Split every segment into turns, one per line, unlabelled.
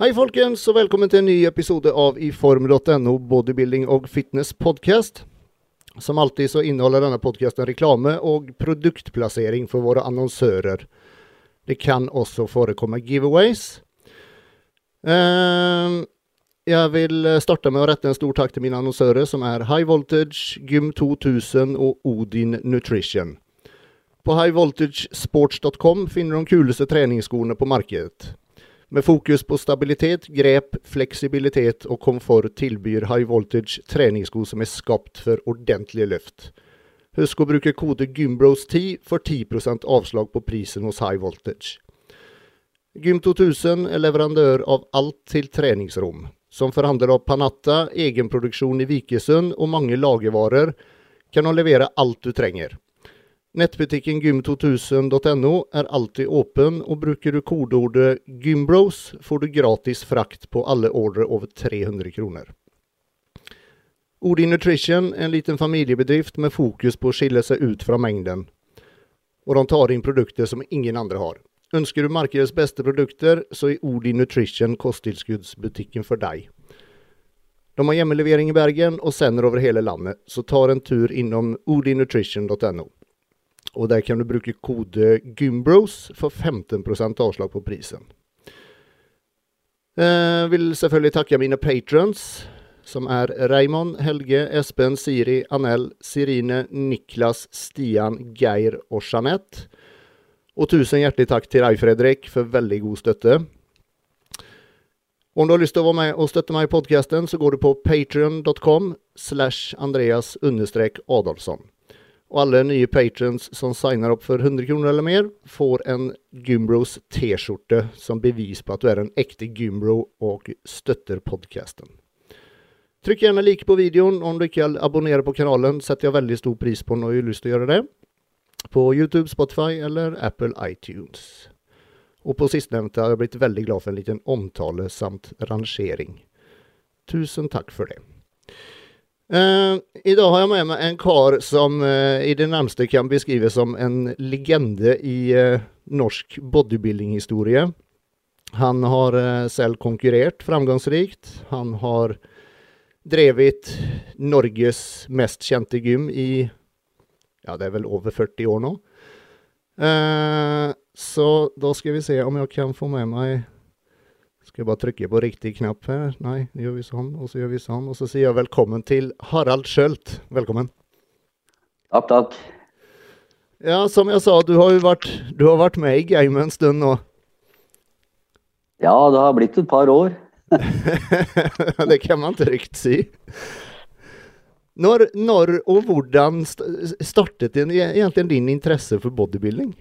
Hei folkens, og velkommen til en ny episode av iform.no bodybuilding og fitness podcast. Som alltid så inneholder denne podcasten reklame og produktplassering for våre annonsører. Det kan også forekomme giveaways. Uh, jeg vil starte med å rette en stor takk til mine annonsører, som er High Voltage, Gym 2000 og Odin Nutrition. På highvoltagesports.com finner du de kuleste treningsskoene på markedet. Med fokus på stabilitet, grep, fleksibilitet og komfort tilbyr High Voltage treningssko som er skapt for ordentlige løft. Husk å bruke kode GYMBROS10 for 10% avslag på prisen hos High Voltage. Gym2000 er leverandør av alt til treningsrom, som forhandler av Panatta, egenproduksjon i Vikesund og mange lagervarer, kan de levere alt du trenger. Nettbutikken gym2000.no er alltid åpen, og bruker du kodeordet 'gymbros', får du gratis frakt på alle ordre over 300 kroner. Odin Nutrition er en liten familiebedrift med fokus på å skille seg ut fra mengden. Og de tar inn produkter som ingen andre har. Ønsker du markedets beste produkter, så er Odin Nutrition kosttilskuddsbutikken for deg. De har hjemmelevering i Bergen og sender over hele landet, så ta en tur innom odinnutrition.no. Og der kan du bruke kode GYMBROS for 15% avslag på prisen. Jeg eh, vil selvfølgelig takke mine patrons, som er Raymond, Helge, Espen, Siri, Anel, Sirine, Niklas, Stian, Geir og Jeanette. Og tusen hjertelig takk til deg, Fredrik, for veldig god støtte. Om du har lyst til å være med og støtte meg i podkasten, så går du på patrion.com slash Andreas Adolfsson. Og alle nye patrons som signer opp for 100 kroner eller mer, får en Gymbros T-skjorte som bevis på at du er en ekte Gymbro og støtter podkasten. Trykk gjerne like på videoen. Om du ikke abonnerer på kanalen, setter jeg veldig stor pris på når du har lyst til å gjøre det. På YouTube, Spotify eller Apple iTunes. Og på sistnevnte har jeg blitt veldig glad for en liten omtale samt rangering. Tusen takk for det. Uh, I dag har jeg med meg en kar som uh, i det nærmeste kan beskrives som en legende i uh, norsk bodybuilding-historie. Han har selv konkurrert framgangsrikt. Han har drevet Norges mest kjente gym i ja, det er vel over 40 år nå. så da skal vi se om jeg kan få med meg skal jeg bare trykke på riktig knapp her? Nei, gjør vi sånn, og så gjør vi sånn. Og så sier jeg velkommen til Harald Skjølt. Velkommen.
Takk, takk.
Ja, som jeg sa, du har jo vært, du har vært med i gamet en stund nå.
Ja, det har blitt et par år.
det kan man trygt si. Når, når og hvordan startet egentlig din interesse for bodybuilding?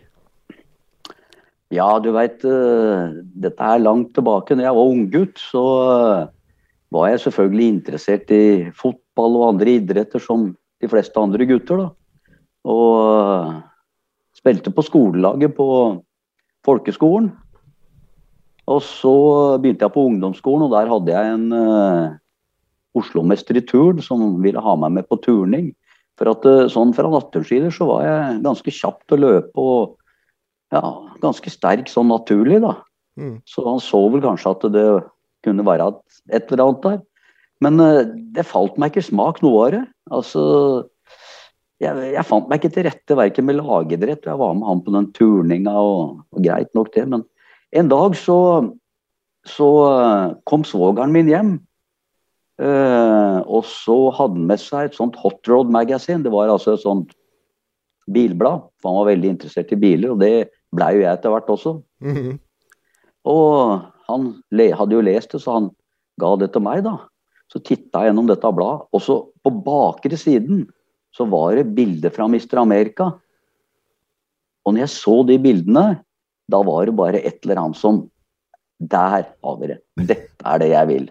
Ja, du veit, uh, dette er langt tilbake. Når jeg var unggutt, så uh, var jeg selvfølgelig interessert i fotball og andre idretter som de fleste andre gutter. da. Og uh, spilte på skolelaget på folkeskolen. Og så begynte jeg på ungdomsskolen, og der hadde jeg en uh, Oslo-mester i turn som ville ha meg med på turning. For at sånn fra natursider så var jeg ganske kjapp til å løpe og ja, ganske sterk sånn naturlig, da. Mm. Så han så vel kanskje at det kunne være et eller annet der. Men uh, det falt meg ikke smak noe av det. Altså, jeg, jeg, fant meg ikke til rette verken med lagidrett, jeg var med han på den turninga, og, og, greit nok det. Men en dag så, så uh, kom svogeren min hjem. Uh, og så hadde han med seg et sånt Hot Road Magazine. Det var altså et sånt bilblad. For han var veldig interessert i biler, og det blei jo jeg etter hvert også. Mm -hmm. Og han hadde jo lest det, så han ga det til meg, da. Så titta jeg gjennom dette bladet, og så på bakre siden så var det bilder fra Mr. Amerika. Og når jeg så de bildene, da var det bare et eller annet som Der har vi det. Dette er det jeg vil.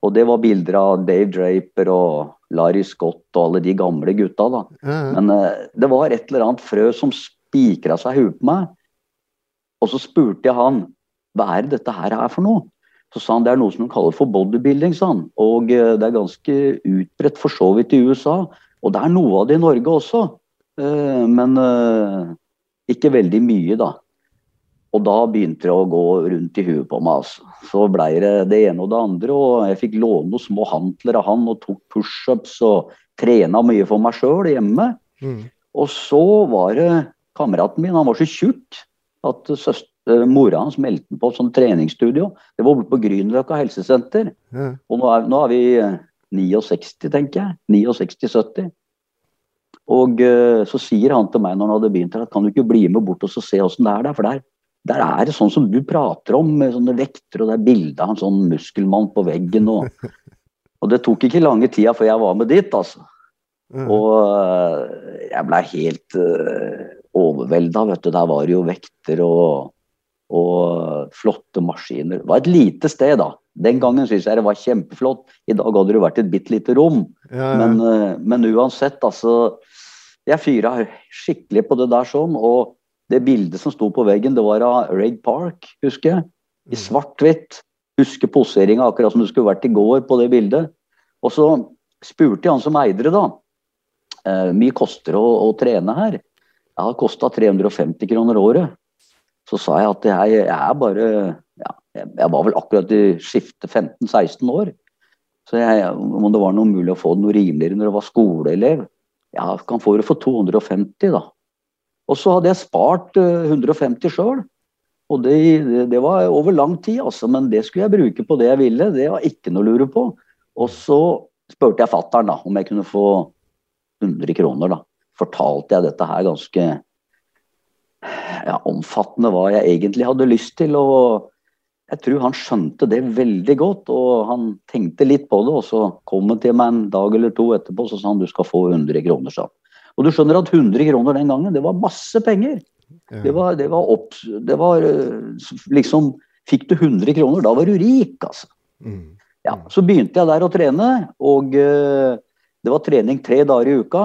Og det var bilder av Dave Draper og Larry Scott og alle de gamle gutta, da. Men uh, det var et eller annet frø som spikra seg i huet på meg. Og så spurte jeg han hva er dette her er for noe? Så sa han det er noe som de kaller for bodybuilding, sa han. Og eh, det er ganske utbredt for så vidt i USA. Og det er noe av det i Norge også. Eh, men eh, ikke veldig mye, da. Og da begynte det å gå rundt i huet på meg. Altså. Så blei det det ene og det andre. Og jeg fikk låne noen små hantler av han og tok pushups og trena mye for meg sjøl hjemme. Mm. Og så var det kameraten min, han var så tjukk at søster, eh, mora hans meldte ham på et sånt treningsstudio. Det var borte på Grünerløkka helsesenter. Ja. Og nå er, nå er vi 69, eh, tenker jeg. 69-70. Og uh, så sier han til meg når han hadde begynt her, at kan du ikke bli med bort og se åssen det er der? For der, der er det sånn som du prater om, med sånne vekter, og det er bilde av en sånn muskelmann på veggen. Og, og det tok ikke lange tida før jeg var med dit, altså. Mm. Og jeg blei helt overvelda, vet du. Der var det jo vekter og, og flotte maskiner. Det var et lite sted, da. Den gangen syns jeg det var kjempeflott. I dag hadde det vært et bitte lite rom. Ja, ja. Men, uh, men, uansett, altså. Jeg fyra skikkelig på det der sånn. Og det bildet som sto på veggen, det var av Raid Park, husker jeg. I mm. svart-hvitt. Husker poseringa akkurat som det skulle vært i går på det bildet. Og så spurte jeg han som eide det, da. Uh, mye koster å, å trene her? Jeg har kosta 350 kroner året. Så sa jeg at jeg, jeg er bare ja, Jeg var vel akkurat i skiftet 15-16 år. Så jeg, om det var noe mulig å få det noe rimeligere når jeg var skoleelev Ja, kan få det for 250, da. Og så hadde jeg spart 150 uh, sjøl. Og det, det, det, var over lang tid, altså. Men det skulle jeg bruke på det jeg ville. Det var ikke noe å lure på. Og så spurte jeg fattern om jeg kunne få 100 kroner, da fortalte jeg dette her ganske ja, omfattende hva jeg egentlig hadde lyst til. og jeg tror han skjønte det veldig godt, og han tenkte litt på det. Og så kom han til meg en dag eller to etterpå så sa han du skal få 100 kroner. sa Og du skjønner at 100 kroner den gangen, det var masse penger. Ja. Det, var, det, var opp, det var eh, liksom Fikk du 100 kroner, da var du rik, altså. Mm. Ja, så begynte jeg der å trene, og uh, det var trening tre dager i uka.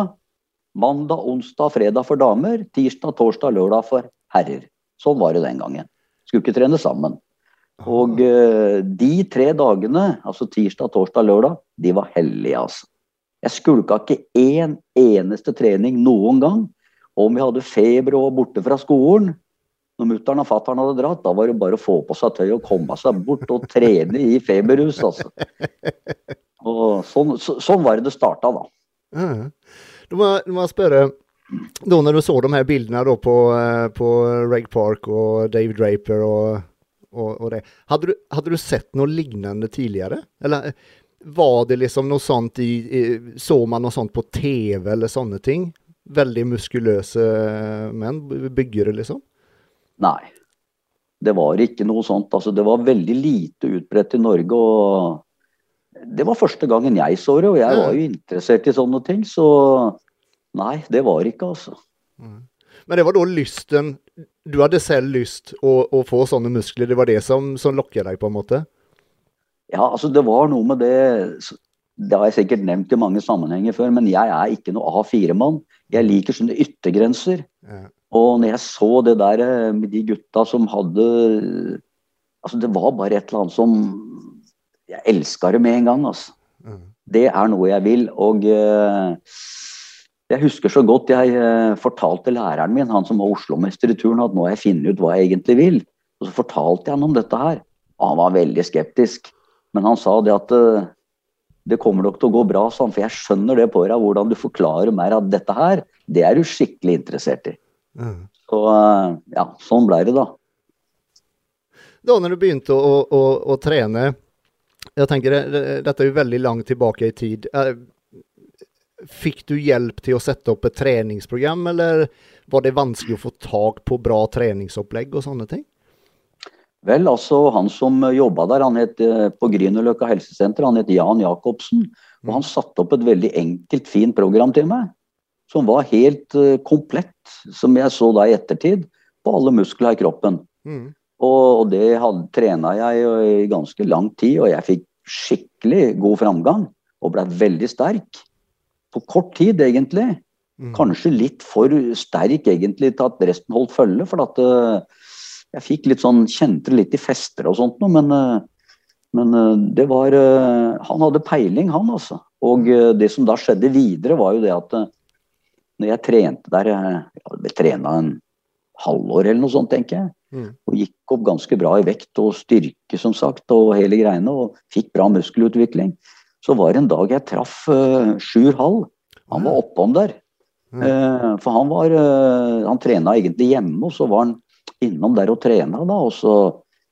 Mandag, onsdag, fredag for damer. Tirsdag, torsdag, lørdag for herrer. Sånn var det den gangen. Skulle ikke trene sammen. Og uh, de tre dagene, altså tirsdag, torsdag, lørdag, de var hellige, altså. Jeg skulka ikke én eneste trening noen gang. Om vi hadde feber og var borte fra skolen, når mutter'n og fatter'n hadde dratt, da var det bare å få på seg tøy og komme seg bort og trene i feberrus, altså. Og sånn, så, sånn var det det starta, da.
Mm. Da må, må jeg spørre da når du så de her bildene da på, eh, på Reg Park og Dave Draper og, og, og det, hadde du, hadde du, sett noe lignende tidligere? Eller var det liksom noe sånt i, i, Så man noe sånt på TV eller sånne ting? Veldig muskuløse menn, byggere, liksom?
Nei. Det var ikke noe sånt. Altså, det var veldig lite utbredt i Norge. og det var første gangen jeg så det, og jeg var jo interessert i sånne ting. Så nei, det var ikke, altså.
Men det var da lysten Du hadde selv lyst å, å få sånne muskler? Det var det som, som lokket deg, på en måte?
Ja, altså det var noe med det Det har jeg sikkert nevnt i mange sammenhenger før, men jeg er ikke noe A4-mann. Jeg liker sånne yttergrenser. Ja. Og når jeg så det der eh, med de gutta som hadde Altså, det var bare et eller annet som jeg elska det med en gang. altså. Mm. Det er noe jeg vil. Og uh, jeg husker så godt jeg uh, fortalte læreren min, han som var Oslo-mester i turn, at nå har jeg funnet ut hva jeg egentlig vil. Og så fortalte jeg han om dette her. Og han var veldig skeptisk. Men han sa det at uh, det kommer nok til å gå bra, sånn, for jeg skjønner det på deg, hvordan du forklarer mer at dette her, det er du skikkelig interessert i. Mm. Så ja, sånn ble det, da.
Da når du begynte å, å, å trene, jeg tenker, dette er jo veldig langt tilbake i tid. Eh, fikk du hjelp til å sette opp et treningsprogram, eller var det vanskelig å få tak på bra treningsopplegg og sånne ting?
Vel, altså Han som jobba der, han het eh, på Grünerløkka helsesenter, han het Jan Jacobsen. og Han satte opp et veldig enkelt, fint program til meg. Som var helt komplett, som jeg så da i ettertid, på alle muskler i kroppen. Mm. Og, og det trena jeg i ganske lang tid, og jeg fikk skikkelig god framgang og ble veldig sterk. På kort tid, egentlig. Mm. Kanskje litt for sterk egentlig til at resten holdt følge. For at uh, jeg fikk litt sånn Kjente litt i fester og sånt noe, men, uh, men uh, det var Han hadde peiling, han, altså. Og det som da skjedde videre, var jo det at når jeg trente der Jeg hadde trena en halvår eller noe sånt, tenker jeg.
Mm.
Og gikk opp ganske bra i vekt og styrke, som sagt, og hele greiene. Og fikk bra muskelutvikling. Så var det en dag jeg traff uh, Sjur Hall. Han var oppom der.
Mm.
Uh, for han var uh, Han trena egentlig hjemme, og så var han innom der og trena, da. Og så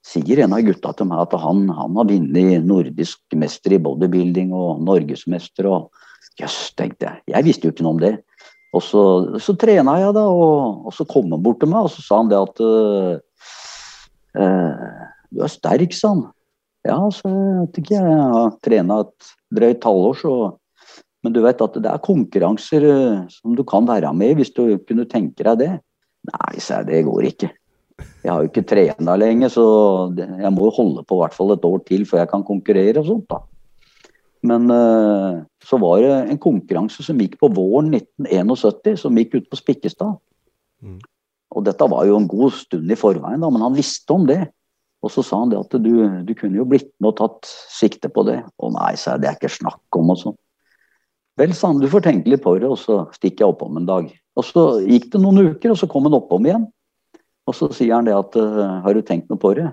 sier en av gutta til meg at han, han har vunnet nordisk mester i bodybuilding og norgesmester og Jøss, yes, tenkte jeg. Jeg visste jo ikke noe om det. Og så, så trena jeg, da, og, og, så kom han bort til meg og så sa han det at uh, Du er sterk, sa han. Ja, så vet ikke jeg. Jeg har trena et drøyt halvår, så Men du vet at det er konkurranser uh, som du kan være med i hvis du kunne tenke deg det. Nei, sa jeg, det går ikke. Jeg har jo ikke trena lenge, så jeg må holde på i hvert fall et år til før jeg kan konkurrere og sånt. da. Men uh, så var det en konkurranse som gikk på våren 1971, som gikk ut på Spikkestad. Mm. Og dette var jo en god stund i forveien, da, men han visste om det. Og så sa han det at du, du kunne jo blitt med og tatt sikte på det. Å nei, sa jeg, det er ikke snakk om og sånn. Vel, sa han, du får tenke litt på det, og så stikker jeg oppom en dag. Og så gikk det noen uker, og så kom han oppom igjen. Og så sier han det at uh, har du tenkt noe på det?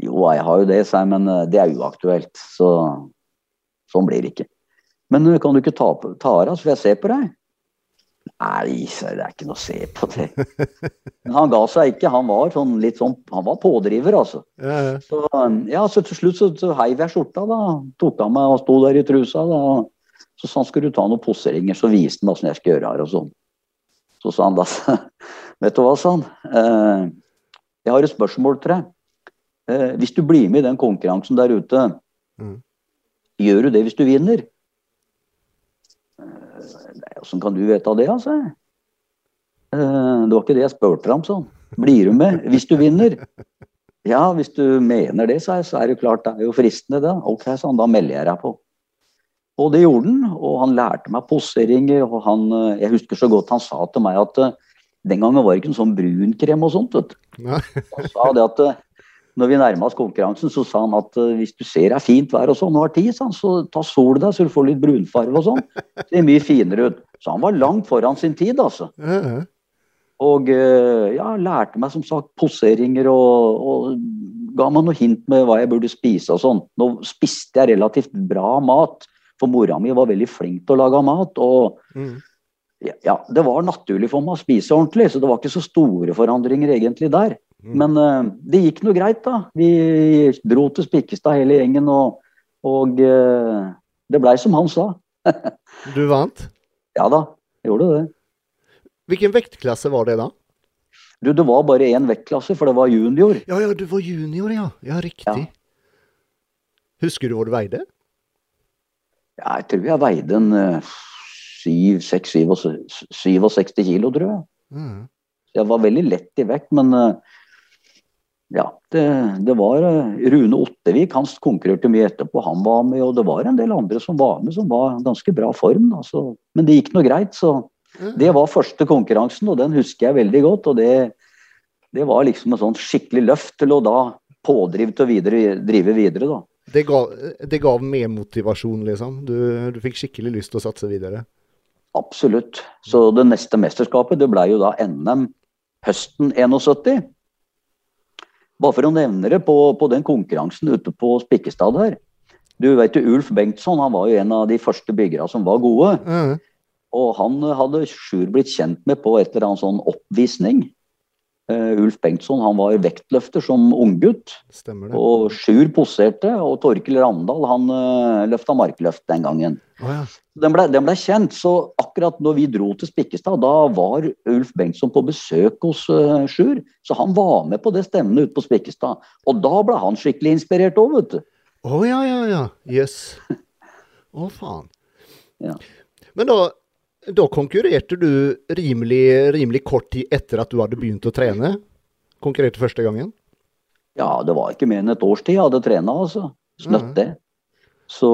Jo, jeg har jo det, sa jeg, men uh, det er uaktuelt. Så sånn blir det ikke. Men kan du ikke ta, ta av deg, så får jeg se på deg? Nei, det er ikke noe å se på det. Men han ga seg ikke. Han var sånn litt sånn Han var pådriver, altså.
Ja, ja.
Så, ja, så til slutt så, så heiv jeg skjorta, da. Tok av meg og sto der i trusa. da. Så sa han skulle du ta noen poseringer, så viste han åssen jeg skulle gjøre her og sånn. Så sa han da Vet du hva, sa han. Eh, jeg har et spørsmål til deg. Eh, hvis du blir med i den konkurransen der ute, mm. Gjør du det hvis du vinner? Åssen kan du vite det, altså? Det var ikke det jeg spurte om, sånn. Blir du med hvis du vinner? Ja, hvis du mener det, så er det klart det er jo fristende, det. Ok, sånn, da melder jeg deg på. Og det gjorde han, og han lærte meg poseringer. og han, Jeg husker så godt han sa til meg at den gangen var det ikke en sånn brunkrem og sånt. vet du. Han sa det at når vi nærma oss konkurransen, så sa han at uh, hvis du ser det er fint vær og sånn, og har tid, så, så ta sol deg så du får litt brunfarge og sånn. Det ser mye finere ut. Så han var langt foran sin tid, altså. Og uh, ja, lærte meg som sagt poseringer og, og ga meg noe hint med hva jeg burde spise og sånn. Nå spiste jeg relativt bra mat, for mora mi var veldig flink til å lage mat. og mm. ja, det var naturlig for meg å spise ordentlig, så det var ikke så store forandringer egentlig der. Mm. Men uh, det gikk nå greit, da. Vi dro til Spikkestad hele gjengen, og, og uh, det blei som han sa.
du vant?
Ja da, jeg gjorde det.
Hvilken vektklasse var det da?
Du, Det var bare én vektklasse, for det var junior.
Ja, ja, du var junior, ja. Ja, riktig. Ja. Husker du hvor du veide?
Ja, jeg tror jeg veide en uh, 67 kilo, tror jeg. Mm. Jeg var veldig lett i vekt, men uh, ja, det, det, var uh, Rune Ottevik, han konkurrerte mye etterpå. Han var med, og det var en del andre som var med, som var ganske bra form. Altså. Men det gikk nå greit, så det var første konkurransen, og den husker jeg veldig godt. Og det, det var liksom et sånn skikkelig løft til å da pådrive til å videre, drive videre, da.
Det ga, det gav mer motivasjon, liksom? Du, du fikk skikkelig lyst til å satse videre?
Absolutt. Så det neste mesterskapet det ble jo da NM høsten 71. Bare for å nevne det på, på den konkurransen ute på Spikkestad her. Du vet jo Ulf Bengtsson han var jo en av de første byggerne som var gode. Mm. Og han hadde Sjur blitt kjent med på et eller annet sånn oppvisning. Uh, Ulf Bengtsson han var vektløfter som unggutt. Og Sjur poserte, og Torkil Randal han uh, løfta markløft den gangen.
Oh, ja.
den, ble, den, ble, kjent, så akkurat når vi dro til Spikkestad, da var Ulf Bengtsson på besøk hos uh, Sjur. Så han var med på det stevnet ute på Spikkestad. Og da ble han skikkelig inspirert òg, vet du.
Å oh, ja, ja, ja. Jøss. Yes. Å, oh, faen.
Ja.
Men da da konkurrerte du rimelig, rimelig kort tid etter at du hadde begynt å trene? Konkurrerte første gangen?
Ja, det var ikke mer enn et års tid jeg hadde trena, altså. Snøtt det. Så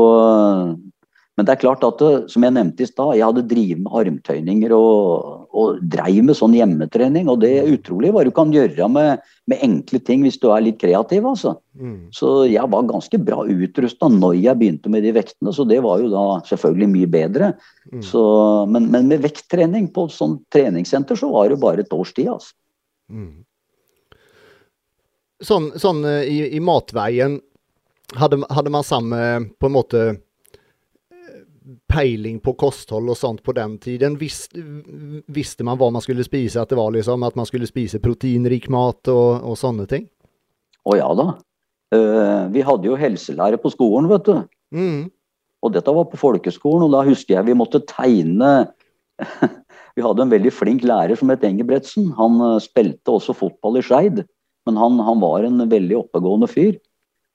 men det er klart at, som jeg nevnte i stad, jeg hadde drevet med armtøyninger og, og dreiv med sånn hjemmetrening. Og det er utrolig hva du kan gjøre med, med enkle ting hvis du er litt kreativ. altså. Mm. Så jeg var ganske bra utrusta når jeg begynte med de vektene, så det var jo da selvfølgelig mye bedre. Mm. Så, men, men, med vekttrening på et sånt treningssenter så var det bare et års tid. altså.
Mm. Sånn, sånn eh, i, i matveien, hadde, hadde man samme på en måte eh, peiling på kosthold og sånt på den tiden? Vis, visste man hva man skulle spise? At det var liksom at man skulle spise proteinrik mat og, og sånne ting?
Å ja da. Uh, vi hadde jo helselære på skolen, vet du.
Mm.
Og dette var på folkeskolen, og da husker jeg vi måtte tegne Vi hadde en veldig flink lærer som het Engebretsen. Han uh, spilte også fotball i Skeid, men han, han, var en veldig oppegående fyr.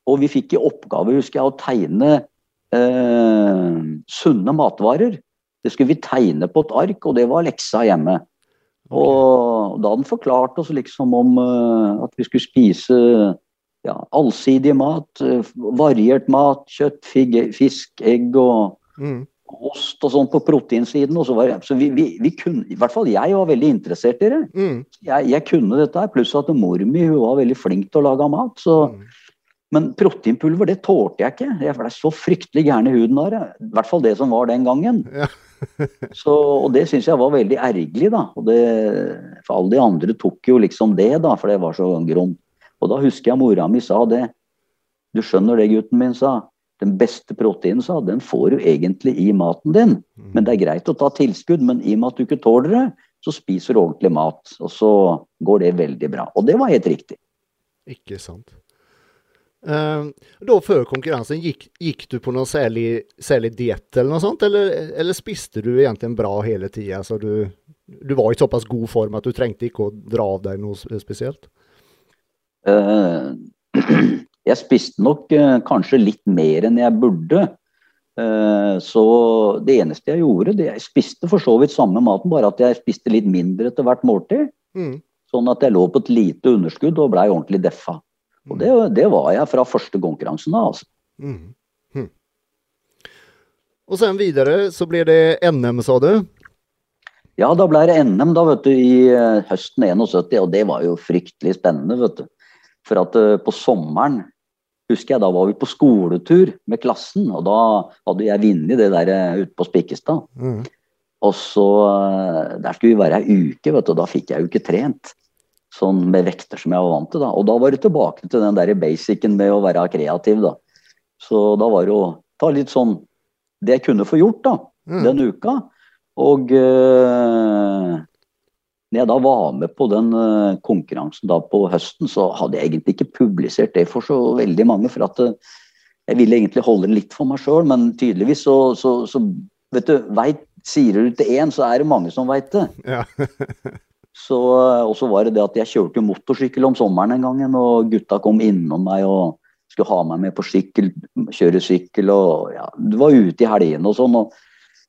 Og vi fikk i oppgave, husker jeg, å tegne uh, sunne matvarer. Det skulle vi tegne på et ark, og det var leksa hjemme. Okay. Og da hadde han forklart oss liksom om at vi skulle spise ja, allsidig mat. Eh, variert mat. Kjøtt, fisk, egg og mm. ost og sånn på proteinsiden. Og så var, så vi, vi, vi, kunne, I hvert fall jeg var veldig interessert i det. Mm. Jeg, jeg, kunne dette her, pluss at mor mi var veldig flink til å lage mat. så mm. Men proteinpulver det tålte jeg ikke. Jeg ble så fryktelig gæren i huden av det. I hvert fall det som var den gangen. Ja. så, og det syns jeg var veldig ergerlig, da. Det, for alle de andre tok jo liksom det, da, for det var så gromt. Og da husker jeg mora mi sa det. Du skjønner det, gutten min, sa. Den beste proteinen, sa, den får du egentlig i maten din. Mm. Men det er greit å ta tilskudd, men i og med at du ikke tåler det, så spiser du ordentlig mat. Og så går det veldig bra. Og det var helt riktig.
Ikke sant. Uh, da før konkurransen, gikk, gikk, du på noen særlig, særlig diett eller noe sånt, eller, eller, spiste du egentlig bra hele tida? Så du, du var i såpass god form at du trengte ikke å dra av deg noe spesielt?
Uh, jeg spiste nok uh, kanskje litt mer enn jeg burde. Uh, så det eneste jeg gjorde, det jeg spiste for så vidt samme maten, bare at jeg spiste litt mindre etter hvert måltid. Mm. Sånn at jeg lå på et lite underskudd og blei ordentlig deffa. Og det, det, var jeg fra første konkurransen da, Altså. Mm. Hm.
Og sen videre så blir det NM, sa du?
Ja, da ble det NM da, vet du, i høsten 71, og det var jo fryktelig spennende. vet du. For at uh, på sommeren husker jeg, da var vi på skoletur med klassen, og da hadde jeg vunnet det der uh, ute på Spikkestad. Mm. Og så uh, Der skulle vi være ei uke, vet du, og da fikk jeg jo ikke trent. Sånn med vekter som jeg var vant til. da. Og da var det tilbake til den der basicen med å være kreativ, da. Så da var det å ta litt sånn Det jeg kunne få gjort da, mm. den uka. Og uh, når jeg da var med på den uh, konkurransen da på høsten, så hadde jeg egentlig ikke publisert det for så veldig mange. For at uh, jeg ville egentlig holde det litt for meg sjøl, men tydeligvis så, så, så, vet du, vet, Sier du til én, så er det mange som veit det. Ja. så, uh, og så var det det at jeg kjørte motorsykkel om sommeren en gang, og gutta kom innom meg og skulle ha meg med på sykkel, kjøre sykkel og ja, Du var ute i helgene og sånn. og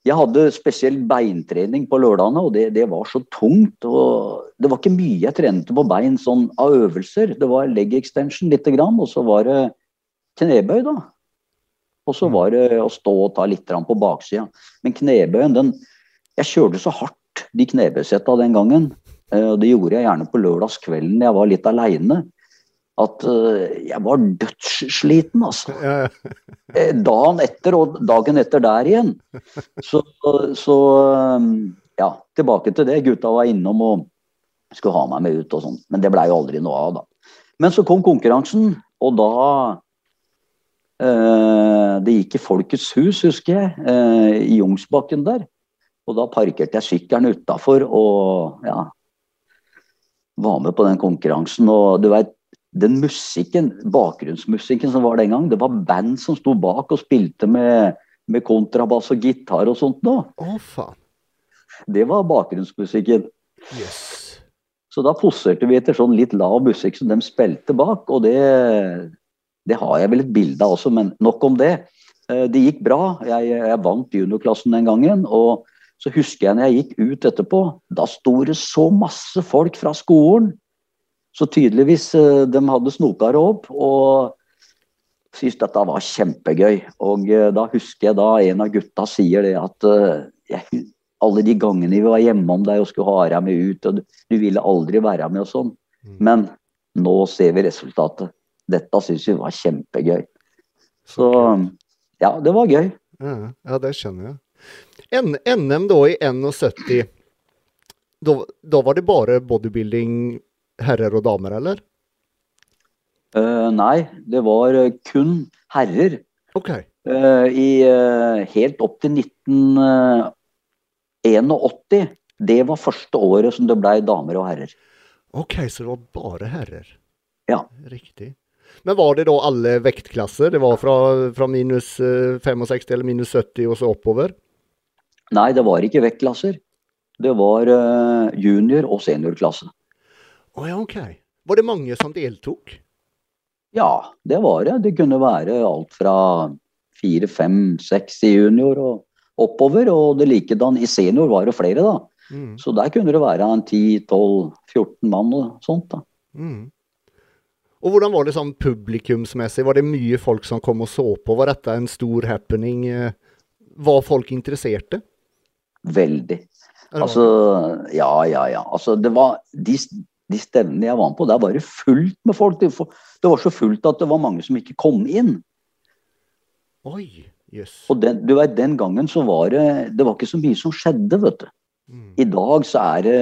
jeg hadde spesiell beintrening på lørdagene, og det, det, var så tungt. og Det var ikke mye jeg trente på bein sånn av øvelser. Det var leg extension lite grann, og så var det knebøy, da. Og så mm. var det å stå og ta litt på baksida. Men knebøyen, den Jeg kjørte så hardt de knebøysetta den gangen. Eh, og det gjorde jeg gjerne på lørdagskvelden jeg var litt aleine at uh, jeg var dødssliten, altså. Eh, dagen etter og dagen etter der igjen. Så, så ja, tilbake til det. Gutta var innom og skulle ha meg med ut og sånn. Men det blei jo aldri noe av, da. Men så kom konkurransen, og da eh, Det gikk i Folkets hus, husker jeg, eh, i Jungsbakken der. Og da parkerte jeg sykkelen utafor og ja, var med på den konkurransen. Og du veit, den musikken, bakgrunnsmusikken som var den gang, det var band som sto bak og spilte med, med kontrabass og gitar og sånt nå.
Oh, faen.
Det var bakgrunnsmusikken.
Yes.
Så da poserte vi etter sånn litt lav musikk som de spilte bak, og det, det har jeg vel et bilde av også, men nok om det. Eh, det gikk bra. Jeg, jeg vant juniorklassen den gangen. og så husker jeg når jeg gikk ut etterpå, da sto det så masse folk fra skolen så tydeligvis eh, de hadde snoka det opp og syntes dette var kjempegøy. Og eh, da husker jeg da en av gutta sier det at eh, jeg, alle de gangene vi var hjemme om deg og skulle ha deg med ut, og du, du, ville aldri være med og sånn. Mm. Men nå ser vi resultatet. Dette syns vi var kjempegøy. Så ja, det var gøy.
Ja, det skjønner jeg. NM da i 71. Da, var det bare bodybuilding herrer og damer, eller?
Uh, nei, det var eh, kun herrer.
Ok.
Uh, I uh, helt opp til 1981. Det var første året som det blei damer og herrer.
Ok, så det var bare herrer?
Ja.
Riktig. Men var det da alle vektklasser? Det var fra, fra minus eh, 65 eller minus 70 og så oppover?
Nei, det var ikke vektklasser. Det var eh, junior- og seniorklasse.
Å ja, ok. Var det mange som deltok?
Ja, det var det. Det kunne være alt fra fire, fem, seks i junior og oppover. Og det likedan i senior var det flere, da.
Mm.
Så der kunne det være en 10-12-14 mann og sånt. da.
Mm. Og hvordan var det sånn publikumsmessig? Var det mye folk som kom og så på? Var dette en stor happening? Eh, Var folk interesserte?
Veldig. Altså, ja, ja, ja. Altså, det var de, de stevnene jeg var med på, der var det fullt med folk. Det var så fullt at det var mange som ikke kom inn.
Oi, yes.
Og den, du vet, den gangen så var det Det var ikke så mye som skjedde, vet du.
Mm.
I dag så er det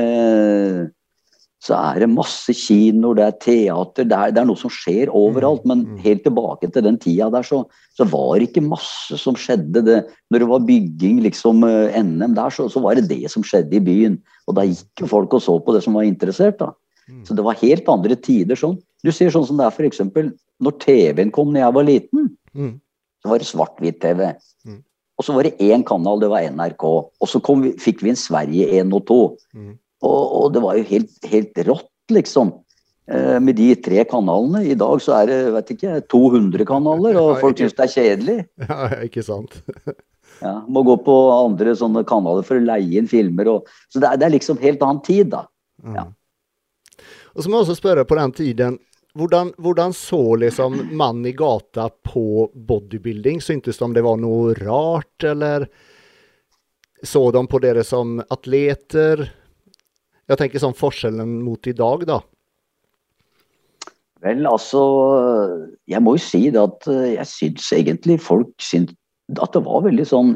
så er det masse kinoer, det er teater, det er, det er noe som skjer overalt. Men
Mm, mm.
helt tilbake til den tida der, så, så var det ikke masse som skjedde. Det, når det var bygging, liksom eh, NM der, så, så var det det som skjedde i byen. Og da gikk jo folk og så på det som var interessert, da.
Mm.
Så det var helt andre tider sånn. Du ser sånn som det er f.eks. når TV-en kom da jeg var liten,
Mm.
så var det svart-hvitt-TV.
Mm.
Og så var det én kanal, det var NRK. Og så kom vi, fikk vi en Sverige 1 og 2.
Mm.
Og, og det var jo helt, helt rått, liksom. Eh, med de tre kanalene. I dag så er det vet ikke, 200 kanaler, og folk syns det er kjedelig.
Ja, ikke sant?
Ja, må gå på andre sånne kanaler for å leie inn filmer. Og, så det er, det er liksom helt annen tid, da.
Mm.
Ja.
Og så må jeg også spørre på den tiden, hvordan, hvordan så liksom mann i gata på bodybuilding? Syntes de det var noe rart, eller så de på dere som atleter? Jeg tenker sånn forskjellen mot i dag, da.
Vel, altså Jeg må jo si det at eh, jeg syns egentlig folk syns at det var veldig sånn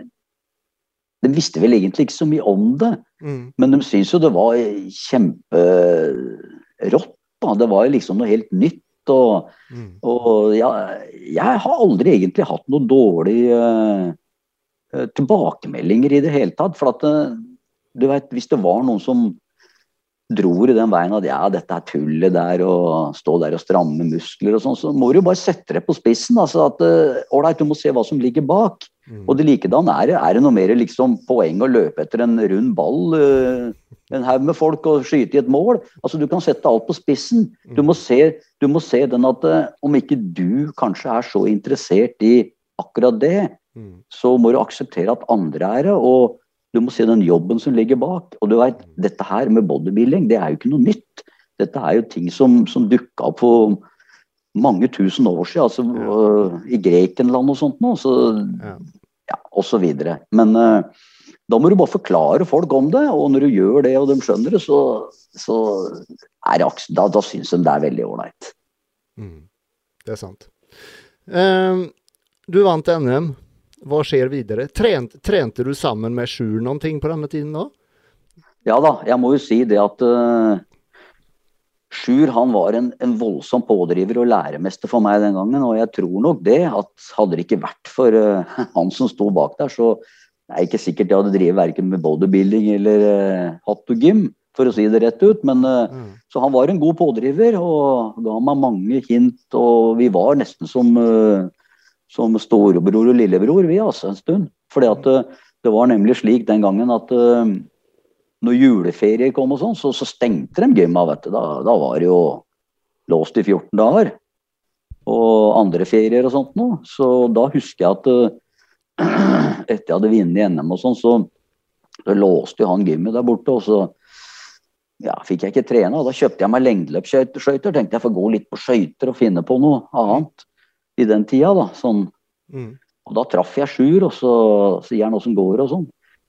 De visste vel egentlig ikke så mye om det.
Mm.
Men de syns jo det var kjemperått. da. Det var liksom noe helt nytt. Og,
Mm.
og ja, jeg har aldri egentlig hatt noen dårlige eh, eh, tilbakemeldinger i det hele tatt. For at eh, du vet, hvis det var noen som dro i den veien at ja, dette er tullet der, og stå der og stramme muskler og sånn, så må du bare sette det på spissen. altså at Ålreit, du må se hva som ligger bak.
Mm.
Og det likedan er det, er det noe mer liksom poeng å løpe etter en rund ball, øh, en haug med folk og skyte i et mål. Altså Du kan sette alt på spissen. Du må se, du må se den at øh, om ikke du kanskje er så interessert i akkurat det,
Mm.
så må du akseptere at andre er det. Og du må se den jobben som ligger bak. Og du vet, dette her med bodybuilding, det er jo ikke noe nytt. Dette er jo ting som, som dukka opp for mange tusen år siden, altså
Ja.
øh, i Grekenland og sånt nå. Så
Ja.
ja, og så videre. Men uh, da må du bare forklare folk om det, og når du gjør det og de skjønner det, så, så er det, da, da syns de det er veldig ålreit.
Mm. Det er sant. Uh, du vant NM. Hva skjer videre? Trent, trente du sammen med Sjur noen ting på denne tiden da?
Ja da, jeg må jo si det at uh, Sjur han var en, en voldsom pådriver og læremester for meg den gangen, og jeg tror nok det at hadde det ikke vært for uh, han som sto bak der, så det er ikke sikkert jeg hadde drevet verken med bodybuilding eller uh, hatt og gym, for å si det rett ut. Men uh,
Mm.
Så han var en god pådriver og ga meg mange hint, og vi var nesten som, eh, som storebror og lillebror, vi altså, en stund. Fordi at eh, det var nemlig slik den gangen at eh, når juleferier kom og sånn, så, så stengte de gymma, vet du. Da, da var det jo låst i 14 dager. Og andre ferier og sånt noe. Så da husker jeg at eh, etter jeg hadde vunnet NM og sånn, så, så låste jo han gymmet der borte. og så ja, fikk jeg ikke trene, og da kjøpte jeg meg lengdeløpsskøyter. Tenkte jeg får gå litt på skøyter og finne på noe annet i den tida. da, sånn.
Mm.
Og da traff jeg Sjur, og så sier han åssen går det og sånn.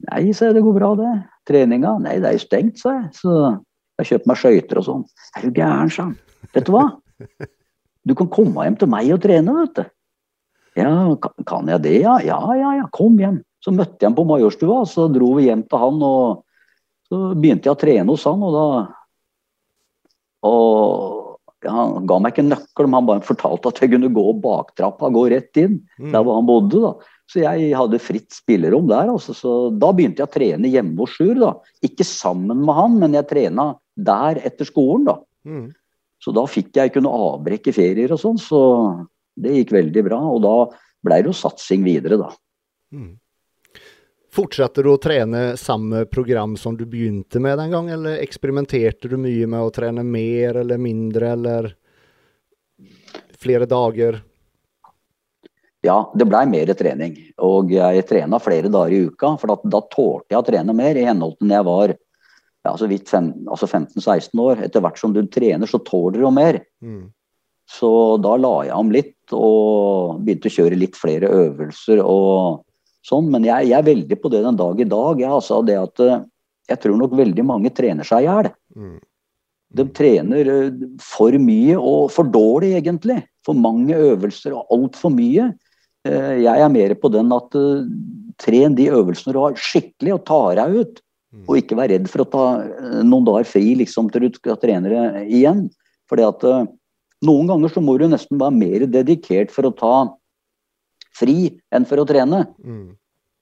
Nei, sa jeg, det går bra det. Treninga? Nei, det er jo stengt, sa jeg. Så jeg kjøpte meg skøyter og sånn. Er du gæren, sa han. Vet du hva? Du kan komme hjem til meg og trene, vet du. Ja, kan, jeg det, ja? Ja, ja, ja, kom hjem. Så møtte jeg ham på Majorstua, så dro vi hjem til han, og så begynte jeg å trene hos han, og da Og han ga meg ikke nøkkel, men han bare fortalte at jeg kunne gå baktrappa, gå rett inn
Mm.
der hvor han bodde. da. Så jeg hadde fritt spillerom der. altså. Så da begynte jeg å trene hjemme hos Sjur. da. Ikke sammen med han, men jeg trena der etter skolen. da.
Mm.
Så da fikk jeg kunne avbrekke ferier og sånn, så det gikk veldig bra. Og da blei det jo satsing videre, da.
Mm. Fortsatte du å trene samme program som du begynte med den gang, eller eksperimenterte du mye med å trene mer eller mindre, eller flere dager?
Ja, det blei mer trening. Og jeg trena flere dager i uka, for da, da tålte jeg å trene mer i henhold til når jeg var ja, så vidt altså 15-16 år. Etter hvert som du trener, så tåler du jo mer.
Mm.
Så da la jeg om litt og begynte å kjøre litt flere øvelser og sånn. Men jeg, jeg er veldig på det den dag i dag. Jeg, altså, det at, eh, jeg tror nok veldig mange trener seg i hjel.
Mm.
De trener eh, for mye og for dårlig, egentlig. For mange øvelser og altfor mye. Eh, Jeg er mer på den at tren de øvelsene du har skikkelig, og ta deg ut.
Mm.
Og ikke vær redd for å ta noen dager fri liksom, til du skal trene igjen. Fordi at noen ganger så må du nesten være mer dedikert for å ta fri enn for å trene.
Mm.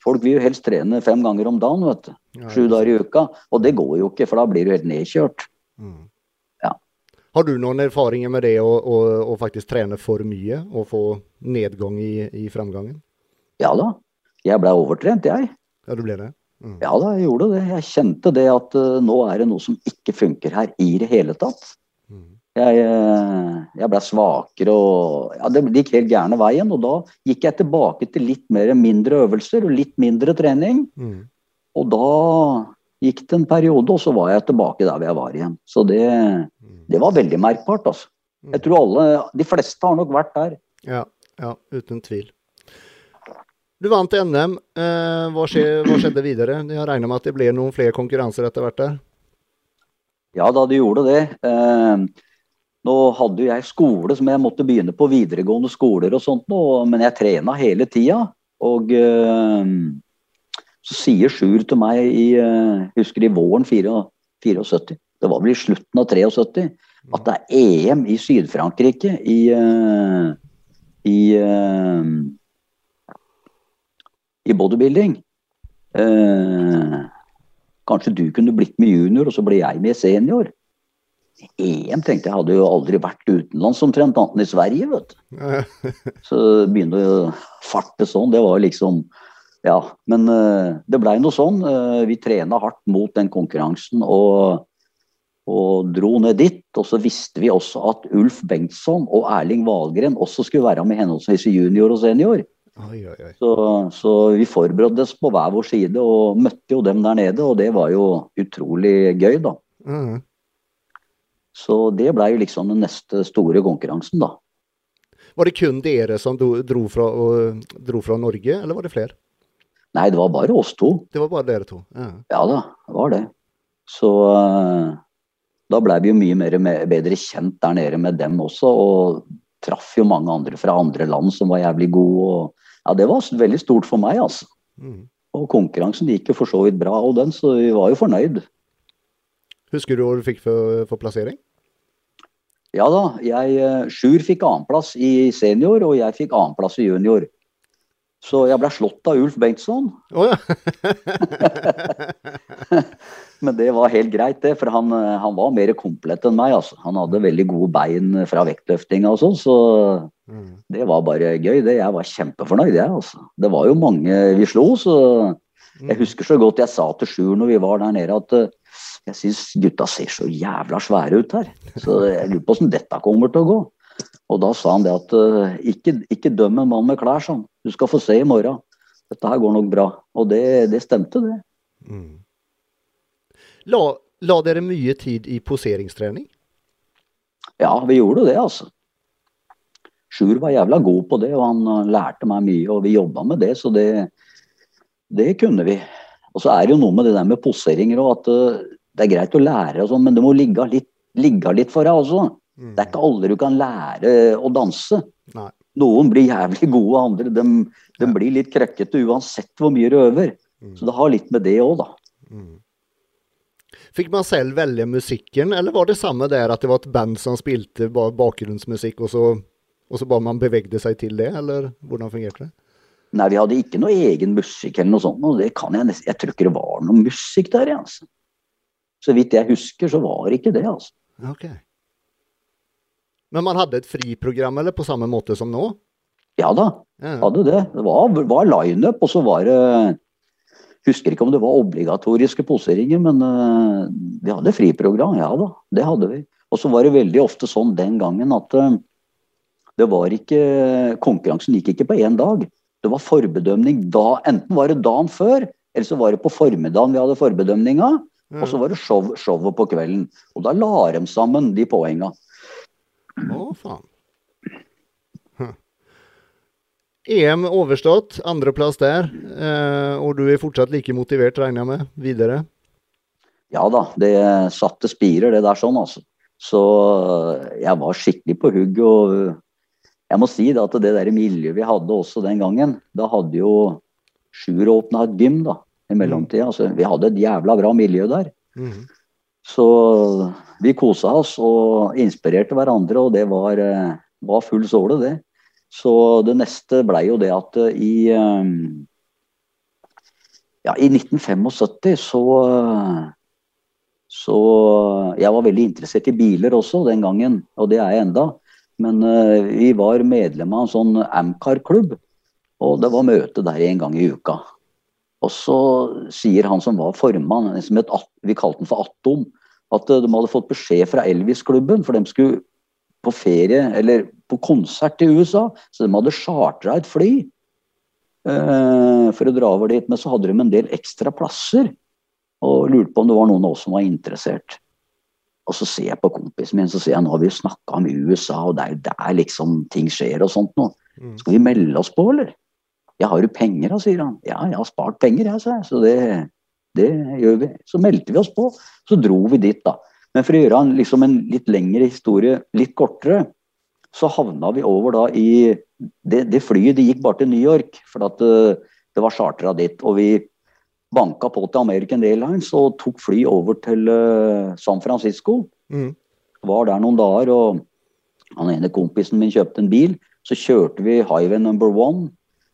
Folk vil jo helst trene fem ganger om dagen, vet du. Sju dager i uka. Og det går jo ikke, for da blir du helt nedkjørt.
Mm.
Ja.
Har du noen erfaringer med det å, å, å faktisk trene for mye og få nedgang i, i framgangen?
Ja da. Jeg blei overtrent, jeg.
Ja, du ble det? Mm.
Ja da, jeg gjorde det. Jeg kjente det at uh, nå er det noe som ikke funker her i det hele tatt.
Mm.
Jeg, eh, jeg ble svakere og ja, det gikk helt gærne veien. Og da gikk jeg tilbake til litt mer mindre øvelser og litt mindre trening.
Mm.
Og da gikk det en periode, og så var jeg tilbake der hvor jeg var igjen. Så det,
Mm.
det var veldig merkbart, altså. Jeg tror alle, de fleste har nok vært der.
Ja, ja, uten tvil. Du vant NM. Eh, hva, skjedde, hva skjedde videre? Jeg regner med at det ble noen flere konkurranser etter hvert der?
Ja da, det gjorde det. Nå hadde jo jeg skole som jeg måtte begynne på videregående skoler og sånt, nå, men jeg trena hele tida. Og eh, så sier Sjur til meg i eh, husker i våren 74, 74, det var vel i slutten av 73, at det er EM i Syd-Frankrike i, eh, i, i bodybuilding. Eh, kanskje du kunne blitt med junior, og så ble jeg med senior. EM tenkte jeg hadde jo aldri vært utenlands omtrent, annet enn i Sverige, vet du. Så begynte å farte sånn. Det var liksom Ja. Men eh, det blei noe sånn. Eh, vi trena hardt mot den konkurransen og, og dro ned dit. Og så visste vi også at Ulf Bengtsson og Erling Valgren også skulle være med henholdsvis i junior og senior.
Oi, oi, oi.
Så, så vi forberedte oss på hver vår side og møtte jo dem der nede, og det var jo utrolig gøy, da.
Mm.
Så det blei jo liksom den neste store konkurransen, da.
Var det kun dere som dro, fra, dro fra Norge, eller var det flere?
Nei, det var bare oss to.
Det var bare dere to? Ja.
Ja da, det var det. Så eh, da blei vi jo mye mer, mer, bedre kjent der nede med dem også, og traff jo mange andre fra andre land som var jævlig gode. Og, ja, det var veldig stort for meg, altså.
Mm.
Og konkurransen gikk jo for så vidt bra, og den, så vi var jo fornøyd.
Husker du hva du fikk for, for plassering?
Ja da, jeg, eh, Sjur fikk annenplass i senior, og jeg fikk annenplass i junior. Så jeg ble slått av Ulf Bengtsson.
Oh, ja.
Men det var helt greit, det. For han, eh, han var mer komplett enn meg. Altså. Han hadde veldig gode bein fra vektløftinga og sånn, så
Mm.
det var bare gøy. det. Jeg var kjempefornøyd, jeg. Altså. Det var jo mange vi slo, så jeg husker så godt jeg sa til Sjur når vi var der nede at eh, jeg syns gutta ser så jævla svære ut her. Så jeg lurer på åssen dette kommer til å gå. Og da sa han det at eh, ikke, ikke døm en mann med klær, sånn. Du skal få se i morgen. Dette her går nok bra. Og det, det stemte, det.
Mm. La, la dere mye tid i poseringstrening?
Ja, vi gjorde det, altså. Sjur var jævla god på det, og han uh, lærte meg mye, og vi jobba med det, så det, det kunne vi. Og så er det jo noe med det der med poseringer og at uh, det er greit å lære, og sånn, men det må ligge litt, ligge litt for deg også.
Mm.
Det er ikke alle du kan lære å danse.
Nei.
Noen blir jævlig gode, andre de, de blir litt krøkkete uansett hvor mye du øver.
Mm.
Så det har litt med det òg, da.
Mm. Fikk man selv velge musikken, eller var det samme der at det var et band som spilte bakgrunnsmusikk, og så, og så bare man bevegde seg til det, eller hvordan fungerte det?
Nei, vi hadde ikke noe egen musikk eller noe sånt, og det kan jeg nesten Jeg tror ikke det var noe musikk der, altså. Så vidt jeg husker, så var ikke det, altså.
Ok. Men man hadde et friprogram, eller på samme måte som nå?
Ja da,
Ja.
hadde det. Det var, var lineup, og så var det Husker ikke om det var obligatoriske poseringer, men uh, vi hadde friprogram. Ja da, det hadde vi. Og så var det veldig ofte sånn den gangen at uh, det var ikke Konkurransen gikk ikke på én dag. Det var forbedømning da. Enten var det dagen før, eller så var det på formiddagen vi hadde forbedømninga. Og så var det show, showet på kvelden. Og da la de sammen de poenga.
Å, faen. Hm. EM overstått, andreplass der. Eh, og du er fortsatt like motivert, regner jeg med, videre?
Ja da, det satte spirer, det der sånn, altså. Så jeg var skikkelig på hugget. Og jeg må si det at det der miljøet vi hadde også den gangen Da hadde jo Sjur åpna et gym da, i mellomtida. Altså, vi hadde et jævla bra miljø der.
Mm.
Så vi kosa oss og inspirerte hverandre, og det var, eh, var full såle, det. Så det neste blei jo det at eh, i eh, Ja, i 1975 så Så Jeg var veldig interessert i biler også den gangen, og det er jeg enda. Men vi var medlem av en sånn Amcar-klubb, og det var møte der en gang i uka. Og så sier han som var formann, som het, vi kalte han for Atom, at eh, de hadde fått beskjed fra Elvis-klubben, for de skulle på ferie, eller på konsert i USA, så de hadde chartra et fly eh, for å dra over dit. Men så hadde de en del ekstra plasser, og lurte på om det var noen av oss som var interessert. Og så ser jeg på kompisen min, så sier jeg nå har vi jo snakka om USA, og det er jo der liksom ting skjer og sånt nå.
Mm.
Skal vi melde oss på, eller? Ja, har du penger da, sier han. Ja, jeg har spart penger, jeg, sa jeg. Så det, det gjør vi. Så meldte vi oss på, så dro vi dit, da. Men for å gjøre en, liksom en litt lengre historie litt kortere, så havna vi over da i Det, det flyet det gikk bare til New York, for at det, det var chartra dit. Og vi banka på til American Airlines og tok fly over til eh, San Francisco.
Mm.
Var der noen dager, og han ene kompisen min kjøpte en bil. Så kjørte vi highway number one,